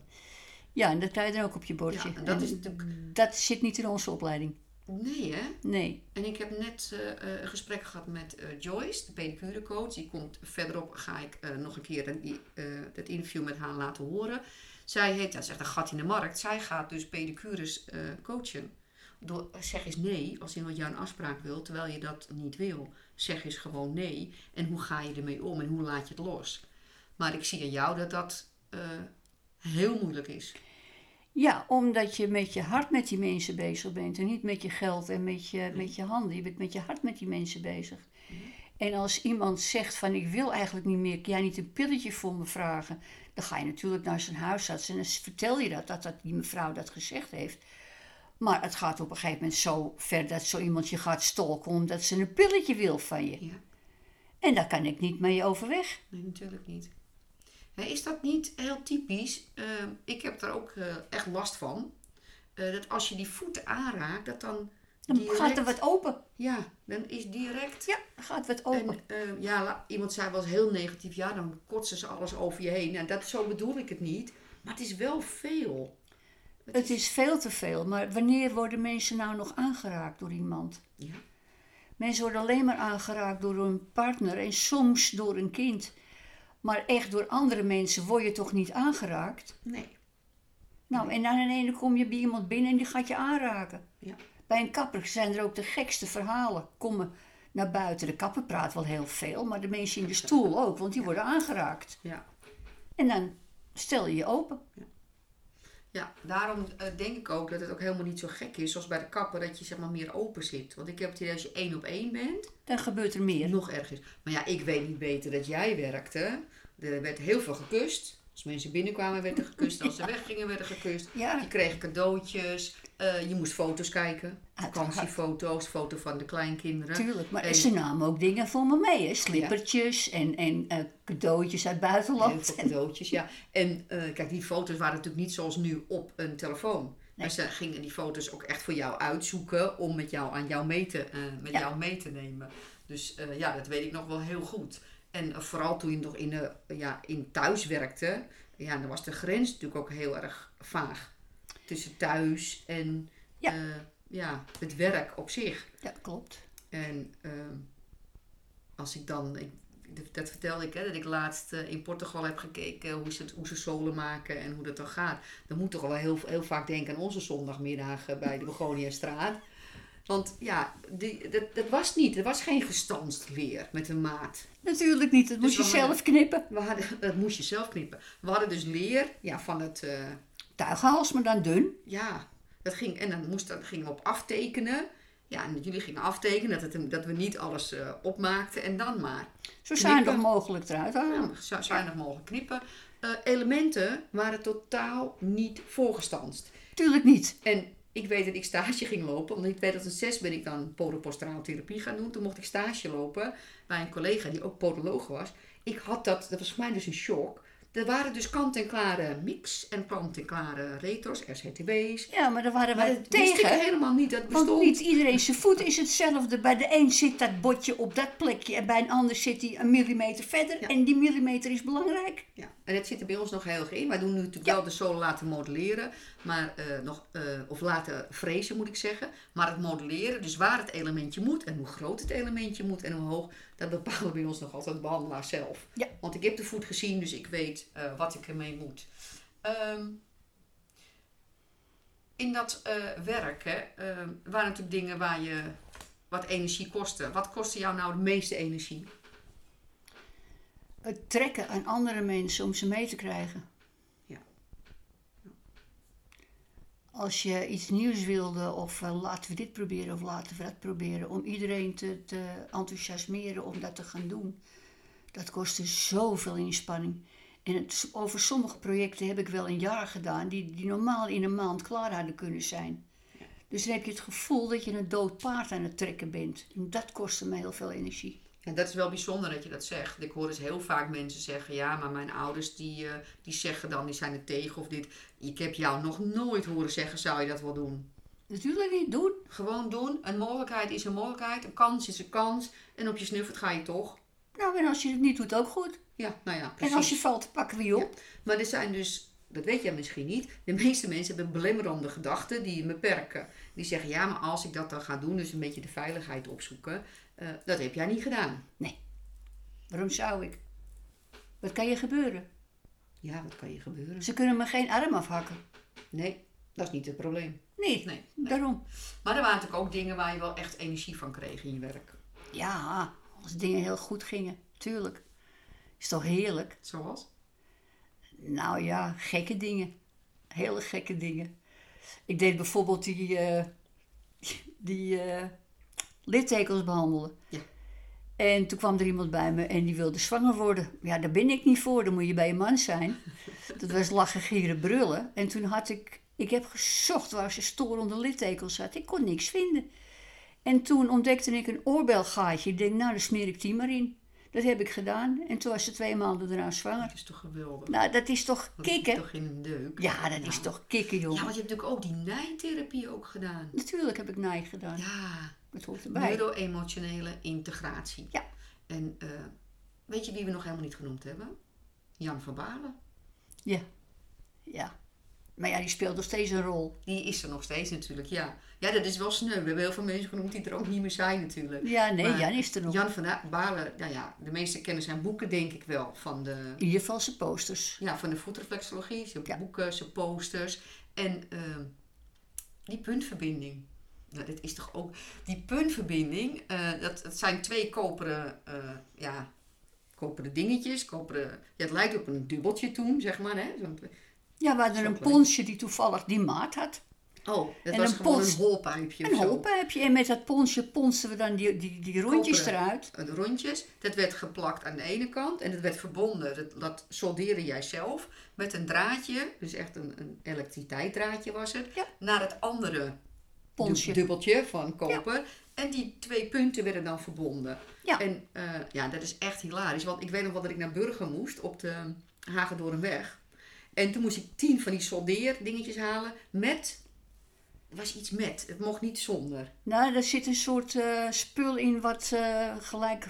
B: Ja, en dat krijg je dan ook op je bordje.
A: Ja, dat
B: En
A: is natuurlijk...
B: dat zit niet in onze opleiding.
A: Nee, hè?
B: Nee.
A: En ik heb net eh, een gesprek gehad met eh, Joyce, de pedicurecoach. Die komt verderop, ga ik nog een keer een, het interview met haar laten horen. Zij heeft, dat is echt een gat in de markt. Zij gaat dus pedicures coachen. Door, zeg eens nee als iemand jou een afspraak wil, terwijl je dat niet wil. Zeg eens gewoon nee. En hoe ga je ermee om en hoe laat je het los? Maar ik zie aan jou dat dat heel moeilijk is.
B: Ja, omdat je met je hart met die mensen bezig bent en niet met je geld en met je, met je handen. Je bent met je hart met die mensen bezig. En als iemand zegt van ik wil eigenlijk niet meer, kan jij niet een pilletje voor me vragen? Dan ga je natuurlijk naar zijn huisarts en dan vertel je dat, dat, dat die mevrouw dat gezegd heeft. Maar het gaat op een gegeven moment zo ver dat zo iemand je gaat stalken omdat ze een pilletje wil van je.
A: Ja.
B: En daar kan ik niet mee overweg.
A: Nee, natuurlijk niet. Is dat niet heel typisch? Eh, ik heb er ook eh, echt last van. Eh, dat als je die voeten aanraakt, dat dan.
B: Dan
A: direct-
B: gaat er wat open.
A: Ja, dan is direct.
B: Ja, gaat wat open.
A: En, eh, ja, iemand zei wel eens heel negatief. Ja, dan kotsen ze alles over je heen. En dat, zo bedoel ik het niet. Maar het is wel veel.
B: Het is veel te veel, maar wanneer worden mensen nou nog aangeraakt door iemand?
A: Ja.
B: Mensen worden alleen maar aangeraakt door hun partner en soms door een kind. Maar echt door andere mensen word je toch niet aangeraakt?
A: Nee.
B: Nou, en dan ineens kom je bij iemand binnen en die gaat je aanraken.
A: Ja.
B: Bij een kapper zijn er ook de gekste verhalen. Komen naar buiten. De kapper praat wel heel veel, maar de mensen in de stoel ook, want die worden aangeraakt.
A: Ja.
B: En dan stel je je open.
A: Ja, daarom eh, denk ik ook dat het ook helemaal niet zo gek is, zoals bij de kapper, dat je zeg maar meer open zit. Want ik heb het idee als je één op één bent,
B: Dan gebeurt er meer.
A: nog ergens. Maar ja, ik weet niet beter dat jij werkte. Er werd heel veel gekust. Als mensen binnenkwamen werd er gekust. Als ze weggingen werd er gekust.
B: Ja.
A: Je kreeg cadeautjes. Eh, je moest foto's kijken. Vakantiefoto's, foto van de kleinkinderen.
B: Tuurlijk, maar
A: En-
B: ze namen ook dingen voor me mee. Hè? Slippertjes en, en eh, cadeautjes uit het
A: Heel
B: buitenland.
A: veel cadeautjes, ja. En eh, kijk, die foto's waren natuurlijk niet zoals nu op een telefoon. Maar ze gingen die foto's ook echt voor jou uitzoeken om met jou aan jou mee te, met
B: Ja.
A: jou mee te nemen. Dus ja, dat weet ik nog wel heel goed. En vooral toen je nog in, ja, in thuis werkte, ja, dan was de grens natuurlijk ook heel erg vaag. Tussen thuis en
B: Ja.
A: eh, ja, het werk op zich.
B: Ja, klopt.
A: En ehm, als ik dan, ik, dat vertelde ik, hè, dat ik laatst eh, in Portugal heb gekeken hoe ze, hoe ze zolen maken en hoe dat dan gaat. Dan moet toch wel heel, heel vaak denken aan onze zondagmiddagen bij de Begoniastraat. Want ja, die, dat, dat was niet, er was geen gestanst leer met een maat.
B: Natuurlijk niet, dat
A: Dus
B: moet je
A: hadden-
B: zelf knippen.
A: We hadden, dat moest je zelf knippen. We hadden dus leer ja, van het, eh,
B: Tuighals, maar dan dun.
A: ja, dat ging, en dan moest, dat gingen we op aftekenen. Ja, en jullie gingen aftekenen dat, het, dat we niet alles eh, opmaakten en dan maar.
B: Zo zuinig mogelijk eruit halen.
A: Ja, zo zuinig mogelijk knippen. Eh, elementen waren totaal niet voorgestanst.
B: Tuurlijk niet.
A: En ik weet dat ik stage ging lopen. Want in 2006 ben ik dan podopostrale therapie gaan doen. Toen mocht ik stage lopen bij een collega die ook podoloog was. Ik had dat, dat was voor mij dus een shock. Er waren dus kant-en-klare mix en kant-en-klare retors, SHTB's.
B: Ja, maar daar waren
A: Maar
B: we
A: dat
B: tegen.
A: helemaal niet. Dat
B: Want
A: bestond.
B: niet iedereen zijn voet is hetzelfde. Bij de een zit dat botje op dat plekje en bij een ander zit hij een millimeter verder.
A: Ja.
B: En die millimeter is belangrijk.
A: Ja, en dat zit er bij ons nog heel erg in. Wij doen nu natuurlijk
B: Ja.
A: wel de solo laten modelleren, maar, eh, nog, eh, of laten frezen moet ik zeggen. Maar het modelleren, dus waar het elementje moet en hoe groot het elementje moet en hoe hoog, dat bepalen bij ons nog altijd de behandelaar zelf.
B: Ja.
A: Want ik heb de voet gezien, dus ik weet eh, wat ik ermee moet. Ehm, in dat werk hè, eh, waren natuurlijk dingen waar je wat energie kostte. Wat kostte jou nou de meeste energie?
B: Het trekken aan andere mensen om ze mee te krijgen.
A: Ja.
B: Als je iets nieuws wilde, of eh, laten we dit proberen of laten we dat proberen, om iedereen te, te enthousiasmeren om dat te gaan doen, dat kostte zoveel inspanning. En het, over sommige projecten heb ik wel een jaar gedaan, die, die normaal in een maand klaar hadden kunnen zijn. Dus dan heb je het gevoel dat je een dood paard aan het trekken bent. En dat kostte me heel veel energie.
A: En dat is wel bijzonder dat je dat zegt. Ik hoor dus heel vaak mensen zeggen: ja, maar mijn ouders die, eh, die zeggen dan, die zijn er tegen of dit. Ik heb jou nog nooit horen zeggen: zou je dat wel doen?
B: Natuurlijk niet doen.
A: Gewoon doen. Een mogelijkheid is een mogelijkheid. Een kans is een kans. En op je snuffert ga je toch.
B: Nou, en als je het niet doet, ook goed.
A: Ja, nou ja, precies.
B: En als je valt, pakken we je op.
A: Maar er zijn dus dat weet jij misschien niet. De meeste mensen hebben belemmerende gedachten die je beperken. Die zeggen, ja, maar als ik dat dan ga doen, dus een beetje de veiligheid opzoeken, eh, dat heb jij niet gedaan.
B: Nee. Waarom zou ik? Wat kan je gebeuren?
A: Ja, wat kan je gebeuren?
B: Ze kunnen me geen arm afhakken.
A: Nee, dat is niet het probleem.
B: Nee,
A: Nee,
B: daarom.
A: Maar er waren natuurlijk ook dingen waar je wel echt energie van kreeg in je werk.
B: Ja, als dingen heel goed gingen, tuurlijk. Is toch heerlijk?
A: Zoals?
B: Nou ja, gekke dingen. Hele gekke dingen. Ik deed bijvoorbeeld die, eh, die eh, littekens behandelen.
A: Ja.
B: En toen kwam er iemand bij me en die wilde zwanger worden. Ja, daar ben ik niet voor, dan moet je bij een man zijn. Dat was lachen, gieren, brullen. En toen had ik, ik heb gezocht waar ze storende littekens zat. Ik kon niks vinden. En toen ontdekte ik een oorbelgaatje. Ik denk, nou, dan smeer ik die maar in. Dat heb ik gedaan. En toen was ze twee maanden daarna zwanger.
A: Dat is toch geweldig?
B: Nou, dat is toch
A: Dat zit
B: kicken?
A: toch in een deuk?
B: Ja, dat is toch kicken,
A: Ja,
B: jongen.
A: want je hebt natuurlijk ook die nijtherapie ook gedaan.
B: Natuurlijk heb ik naai gedaan.
A: Ja,
B: Hoort erbij.
A: neuro-emotionele integratie.
B: Ja.
A: En eh, weet je wie we nog helemaal niet genoemd hebben? Jan van Balen.
B: Ja. Ja. Maar ja, die speelt nog steeds een rol.
A: Die is er nog steeds natuurlijk, ja. Ja, dat is wel sneu. We hebben heel veel mensen genoemd die er ook niet meer zijn natuurlijk.
B: Ja, nee,
A: Maar
B: Jan is er nog.
A: Jan van Balen, nou ja, de meeste kennen zijn boeken denk ik wel. Van de,
B: In ieder geval zijn posters.
A: ja, van de voetreflexologie, zijn
B: Ja.
A: boeken, zijn posters. En ehm, die puntverbinding. Nou, dat is toch ook... Die puntverbinding, eh, dat, dat zijn twee koperen, eh, ja, koperen dingetjes. Koperen, ja, het lijkt op een dubbeltje toen, zeg maar. Hè?
B: Ja, we hadden
A: Zo
B: een
A: klein.
B: ponsje die toevallig die maat had.
A: Oh, dat
B: En
A: was
B: een
A: gewoon
B: pons-
A: een holpijpje
B: Een
A: zo.
B: holpijpje. En met dat ponsje ponsten we dan die, die, die rondjes
A: Koperen.
B: eruit.
A: De rondjes, dat werd geplakt aan de ene kant en dat werd verbonden, dat, dat soldeerde jij zelf, met een draadje, dus echt een, een elektriciteitsdraadje was het,
B: Ja.
A: naar het andere
B: Ponsje.
A: du- dubbeltje van koper. En die twee punten werden dan verbonden.
B: Ja.
A: En eh, ja, dat is echt hilarisch, want ik weet nog wel dat ik naar Burger moest op de Hagendorenweg. En toen moest ik tien van die soldeerdingetjes halen met, er was iets met, het mocht niet zonder.
B: Nou, daar zit een soort eh, spul in wat eh, gelijk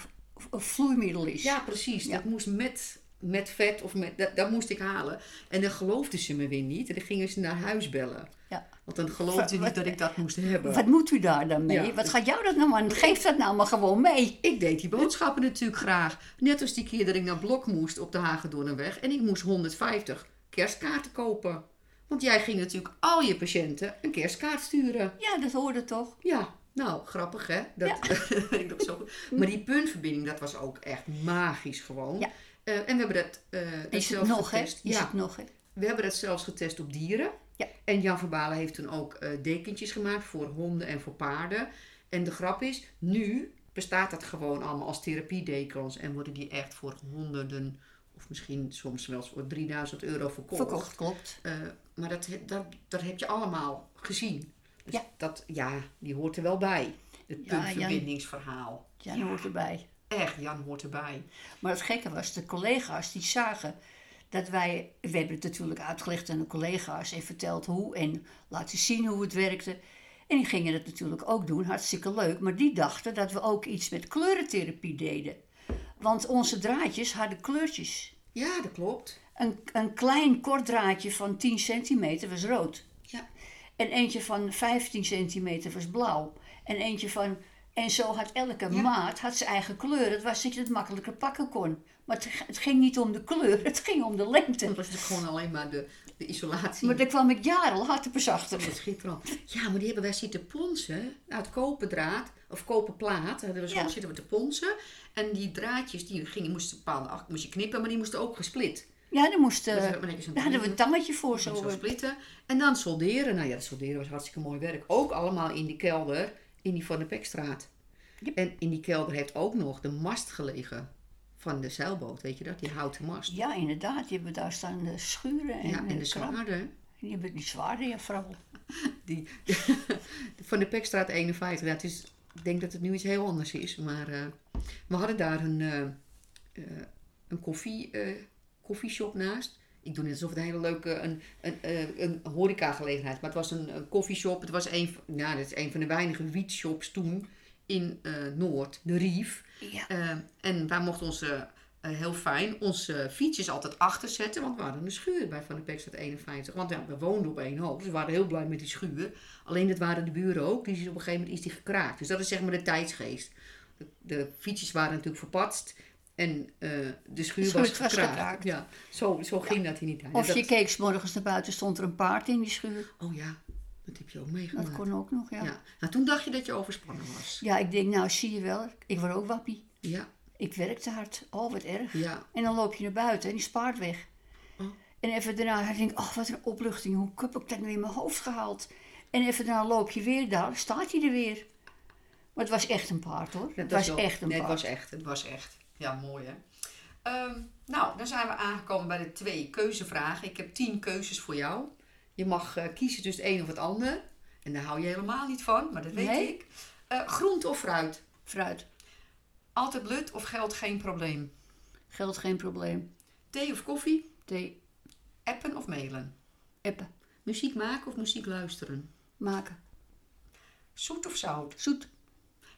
B: een vloeimiddel is.
A: Ja, precies.
B: Ja.
A: Dat moest met, met vet of met. Dat, dat moest ik halen. En dan geloofden ze me weer niet. En dan gingen ze naar huis bellen.
B: Ja.
A: Want dan geloofden ze
B: Wat-
A: niet dat ik dat moest hebben.
B: Wat moet u daar dan mee?
A: Ja,
B: wat gaat jou dat nou aan? Geef dat nou maar gewoon mee.
A: Ik deed die boodschappen natuurlijk graag. Net als die keer dat ik naar Blok moest op de Hagedornweg. En ik moest 150 kerstkaarten kopen. Want jij ging natuurlijk al je patiënten een kerstkaart sturen.
B: Ja, dat hoorde toch?
A: Ja, nou, grappig hè? Dat, ik dacht zo. Maar die puntverbinding, dat was ook echt magisch gewoon.
B: Ja.
A: Eh, en we hebben dat, dat
B: Is het
A: zelf
B: nog,
A: getest.
B: Is
A: ja,
B: het nog, hè?
A: we hebben dat zelfs getest op dieren.
B: Ja.
A: En Jan Verbalen heeft toen ook eh, dekentjes gemaakt voor honden en voor paarden. En de grap is, nu bestaat dat gewoon allemaal als therapiedekens. En worden die echt voor honderden, of misschien soms wel voor 3000 euro verkocht.
B: Verkocht, klopt.
A: Maar dat, dat, dat heb je allemaal gezien. Dus
B: Ja.
A: Dat, ja, die hoort er wel bij. Het
B: Ja, Jan-
A: puntverbindingsverhaal.
B: Ja, hoort erbij.
A: Echt, Jan hoort erbij.
B: Maar het gekke was, de collega's die zagen dat wij... We hebben het natuurlijk uitgelegd aan de collega's en verteld hoe en laten zien hoe het werkte. En die gingen het natuurlijk ook doen, hartstikke leuk. Maar die dachten dat we ook iets met kleurentherapie deden. Want onze draadjes hadden kleurtjes.
A: Ja, dat klopt.
B: Een, een klein kort draadje van 10 centimeter was rood.
A: Ja.
B: En eentje van 15 centimeter was blauw. En eentje van... En zo had elke
A: Ja.
B: maat had zijn eigen kleur. Het was dat je het makkelijker pakken kon. Maar het, het ging niet om de kleur, het ging om de lengte.
A: Dat was gewoon alleen maar de, de isolatie.
B: Maar daar kwam ik jaren later pas achter.
A: Dat is schitterend. Ja, maar die hebben wij zitten ponsen uit koperdraad of koperplaat. Daar hadden we zo
B: Ja.
A: zitten we te ponsen. En die draadjes die gingen, moesten bepaalde ach- moest je knippen, maar die moesten ook gesplit.
B: Ja, daar, moest,
A: we hebben netjes een
B: daar hadden we een tangetje voor. Zo.
A: Zo splitten. En dan solderen. Nou ja, dat solderen was hartstikke mooi werk. Ook allemaal in die kelder, in die Van de Pekstraat.
B: Yep.
A: En in die kelder heeft ook nog de mast gelegen van de zeilboot, weet je dat? Die houten mast.
B: Ja, inderdaad. Die hebben daar staan de schuren en,
A: ja, en de
B: krabben.
A: zwaarden.
B: Die hebben die zwaarden, ja, vooral.
A: Die, van de Pekstraat 51. Ja, het is, ik denk dat het nu iets heel anders is. Maar eh, we hadden daar een, eh eh, een koffie, koffieshop naast. Ik doe net alsof het een hele leuke een, een, eh, een horecagelegenheid Maar het was een, een koffieshop. Het was een, van- nou, dat is een van de weinige wietshops toen in eh, Noord, de Rief.
B: Ja.
A: Eh, en wij mochten onze heel fijn onze fietsjes altijd achter zetten. Want we hadden een schuur bij Van de Pekstraat 51. Want ja, we woonden op één hoog. Dus we waren heel blij met die schuur. Alleen dat waren de buren ook. Die is op een gegeven moment is die gekraakt. Dus dat is zeg maar de tijdsgeest. De, de fietsjes waren natuurlijk verpatst. En eh, de schuur was gekraakt. Ja, zo, zo ging dat in die tijd.
B: Of
A: Dat-
B: je keek 's morgens naar buiten, stond er een paard in die schuur.
A: Oh ja, dat heb je ook
B: Dat
A: meegemaakt.
B: kon ook nog, ja.
A: ja.
B: ja.
A: Nou, toen dacht je dat je overspannen was.
B: ik denk, nou zie je wel, ik word ook wappie.
A: Ja,
B: Ik werkte hard. Oh, wat erg.
A: ja.
B: En dan loop je naar buiten en die spaart weg.
A: Oh.
B: En even daarna denk ik, oh wat een opluchting. Hoe heb ik dat nu in mijn hoofd gehaald? En even daarna loop je weer daar, staat hij er weer. Maar het was echt een paard hoor. Het was
A: wel-
B: echt een
A: nee,
B: paard.
A: Het was echt, het was echt. Ja, mooi hè. Ehm, nou, dan zijn we aangekomen bij de twee keuzevragen. Ik heb tien keuzes voor jou. Je mag eh, kiezen tussen het een of het ander. En daar hou je helemaal niet van, maar dat weet
B: Nee.
A: ik. Eh groente of fruit?
B: Fruit.
A: Altijd blut of geld geen probleem?
B: Geld geen probleem.
A: Thee of koffie?
B: Thee,
A: Appen of mailen?
B: appen,
A: Muziek maken of muziek luisteren?
B: maken.
A: Zoet of zout?
B: Zoet.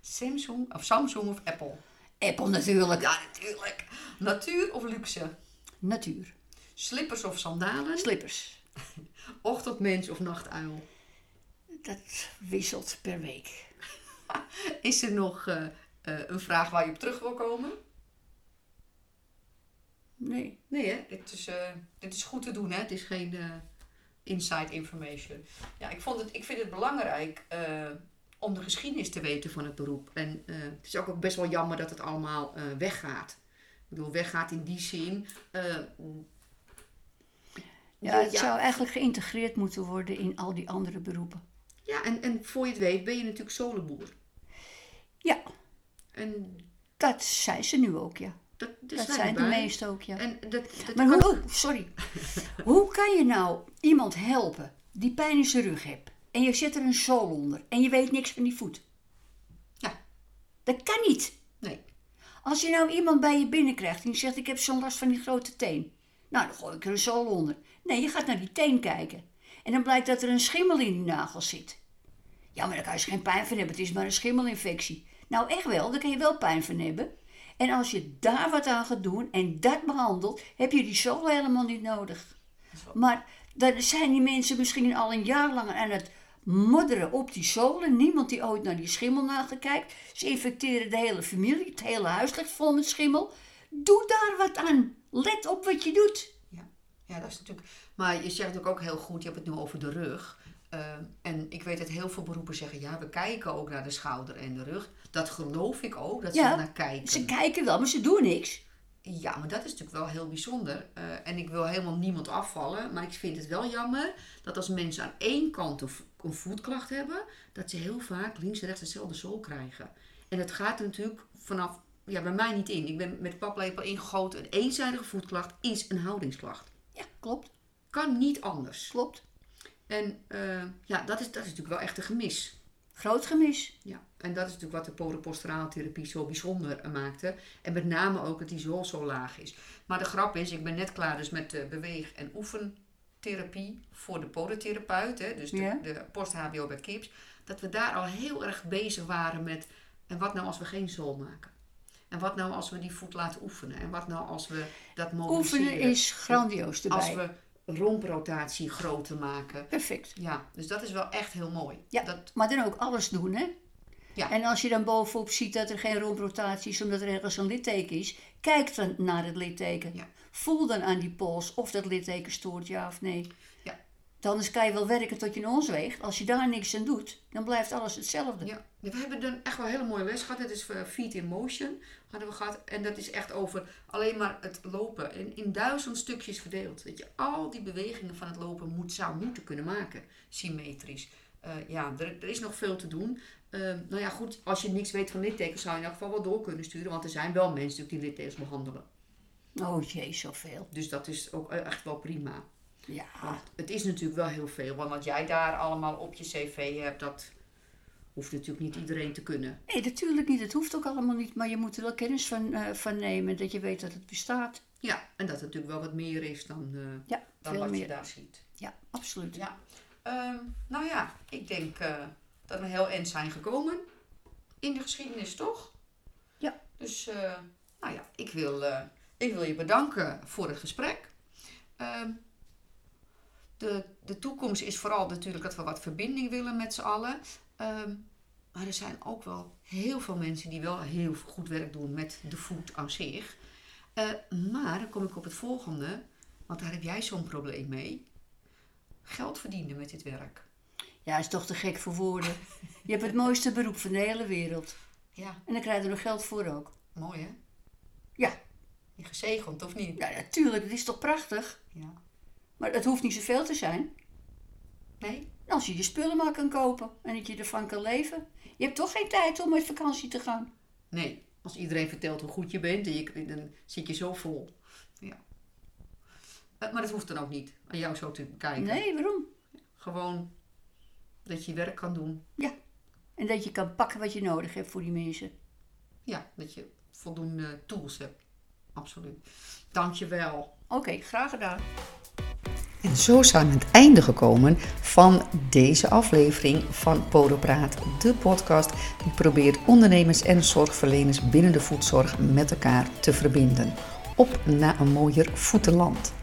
A: Samsung of Samsung of Apple?
B: Apple natuurlijk.
A: Ja, natuurlijk. Natuur of luxe?
B: Natuur.
A: Slippers of sandalen?
B: Slippers.
A: Ochtendmens of nachtuil?
B: Dat wisselt per week.
A: Is er nog eh, eh, een vraag waar je op terug wil komen?
B: Nee.
A: Nee, hè? Dit is, eh, dit is goed te doen, hè? Het is geen inside information. Ja, ik, vond het, ik vind het belangrijk om de geschiedenis te weten van het beroep. En eh, het is ook best wel jammer dat het allemaal eh, weggaat. Ik bedoel, weggaat in die zin. eh,
B: Ja, het zou eigenlijk geïntegreerd moeten worden in al die andere beroepen.
A: ja en, en voor je het weet ben je natuurlijk solenboer.
B: Ja,
A: En
B: dat zijn ze nu ook, ja.
A: dat, dat,
B: Dat
A: zijn
B: de meesten ook, ja.
A: En dat, dat
B: Maar hoe, oh, sorry. hoe kan je nou iemand helpen die pijn in zijn rug heeft en je zet er een zool onder en je weet niks van die voet?
A: Ja,
B: Dat kan niet.
A: nee.
B: Als je nou iemand bij je binnenkrijgt en die zegt ik heb zo'n last van die grote teen. Nou, dan gooi ik er een zool onder. Nee, je gaat naar die teen kijken. En dan blijkt dat er een schimmel in die nagel zit. Ja, maar daar kan je dus geen pijn van hebben. Het is maar een schimmelinfectie. Nou, echt wel. Daar kan je wel pijn van hebben. En als je daar wat aan gaat doen en dat behandelt, heb je die zool helemaal niet nodig. Maar dan zijn die mensen misschien al een jaar lang aan het modderen op die zolen. Niemand die ooit naar die schimmelnagel kijkt. Ze infecteren de hele familie. Het hele huis ligt vol met schimmel. Doe daar wat aan. Let op wat je doet.
A: Ja. ja, dat is natuurlijk. Maar je zegt natuurlijk ook heel goed, je hebt het nu over de rug. Eh, en ik weet dat heel veel beroepen zeggen, ja, we kijken ook naar de schouder en de rug. Dat geloof ik ook, dat ze
B: Ja,
A: naar kijken.
B: Ze kijken wel, maar ze doen niks.
A: Ja, maar dat is natuurlijk wel heel bijzonder. Eh, en ik wil helemaal niemand afvallen, maar ik vind het wel jammer dat als mensen aan één kant een, vo- een voetklacht hebben, dat ze heel vaak links en rechts dezelfde zool krijgen. En het gaat er natuurlijk vanaf, ja, bij mij niet in. Ik ben met paplepel ingegoten. Een eenzijdige voetklacht is een houdingsklacht.
B: Ja, klopt.
A: Kan niet anders.
B: Klopt.
A: En eh, ja, dat is, dat is natuurlijk wel echt een gemis.
B: Groot gemis.
A: Ja, en dat is natuurlijk wat de podoposturaaltherapie zo bijzonder eh, maakte. En met name ook dat die zool zo laag is. Maar de grap is, ik ben net klaar dus met de beweeg- en oefentherapie voor de podotherapeut. Hè, dus de,
B: Ja.
A: de post-HBO bij KIPS. Dat we daar al heel erg bezig waren met... En wat nou als we geen zool maken? En wat nou als we die voet laten oefenen? En wat nou als we dat mobiliseren?
B: Oefenen is grandioos erbij.
A: Als we romprotatie groter maken.
B: Perfect.
A: Ja, dus dat is wel echt heel mooi.
B: Ja,
A: Dat,
B: maar dan ook alles doen, hè?
A: Ja.
B: En als je dan bovenop ziet dat er geen romprotatie is omdat er ergens een litteken is, kijk dan naar het litteken.
A: Ja.
B: Voel dan aan die pols of dat litteken stoort, ja of nee. Anders kan je wel werken tot je een ons weegt. Als je daar niks aan doet, dan blijft alles hetzelfde.
A: ja. We hebben dan echt wel een hele mooie les gehad. Het is eh, Feet in Motion hadden we gehad. En dat is echt over alleen maar het lopen. En in duizend stukjes verdeeld. Dat je al die bewegingen van het lopen moet, zou moeten kunnen maken. Symmetrisch. Eh, ja, er, er is nog veel te doen. Eh, nou ja, goed. Als je niks weet van littekens zou je in elk geval wel door kunnen sturen. Want er zijn wel mensen die littekens behandelen.
B: Oh jee, zoveel.
A: Dus dat is ook eh, echt wel prima.
B: Ja,
A: Want het is natuurlijk wel heel veel. Want wat jij daar allemaal op je cv hebt, dat hoeft natuurlijk niet iedereen te kunnen.
B: nee, natuurlijk niet. Het hoeft ook allemaal niet. Maar je moet er wel kennis van, eh, van nemen, dat je weet dat het bestaat.
A: Ja, en dat het natuurlijk wel wat meer is dan, eh,
B: Ja,
A: dan wat je daar ziet.
B: Ja, absoluut.
A: Ja. Ehm, nou ja, ik denk eh, dat we heel eind zijn gekomen. In de geschiedenis, toch?
B: Ja.
A: Dus, nou ja, ik wil Ik wil je bedanken voor het gesprek. De, de toekomst is vooral natuurlijk dat we wat verbinding willen met z'n allen. Ehm, maar er zijn ook wel heel veel mensen die wel heel goed werk doen met de voet aan zich. Uh, maar dan kom ik op het volgende, want daar heb jij zo'n probleem mee. Geld verdienen met dit werk.
B: Ja, is toch te gek voor woorden. Je hebt het mooiste beroep van de hele wereld.
A: Ja.
B: En dan krijg je er nog geld voor ook.
A: Mooi hè?
B: Ja.
A: Je gezegend of niet?
B: Ja, natuurlijk. Het is toch prachtig?
A: Ja.
B: Maar het hoeft niet zoveel te zijn.
A: Nee?
B: Als je je spullen maar kan kopen en dat je ervan kan leven. Je hebt toch geen tijd om met vakantie te gaan?
A: Nee. Als iedereen vertelt hoe goed je bent, dan zit je zo vol. Ja. Eh, maar dat hoeft dan ook niet aan jou zo te kijken.
B: Nee, waarom?
A: Gewoon dat je je werk kan doen.
B: Ja. En dat je kan pakken wat je nodig hebt voor die mensen.
A: Ja, dat je voldoende tools hebt. Absoluut. Dank je wel.
B: Oké, graag gedaan.
A: En zo zijn we aan het einde gekomen van deze aflevering van Podopraat, de podcast die probeert ondernemers en zorgverleners binnen de voedzorg met elkaar te verbinden. Op naar een mooier voetenland.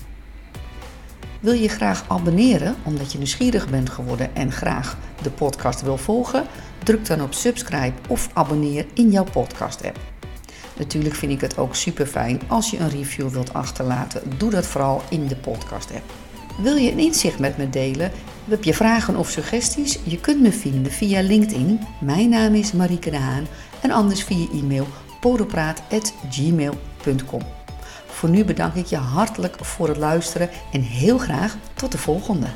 A: Wil je graag abonneren omdat je nieuwsgierig bent geworden en graag de podcast wil volgen? Druk dan op subscribe of abonneer in jouw podcast-app. Natuurlijk vind ik het ook super fijn als je een review wilt achterlaten. Doe dat vooral in de podcast-app. Wil je een inzicht met me delen? Heb je vragen of suggesties? Je kunt me vinden via LinkedIn. Mijn naam is Marieke de Haan. En anders via e-mail podopraat.gmail.com. Voor nu bedank ik je hartelijk voor het luisteren en heel graag tot de volgende.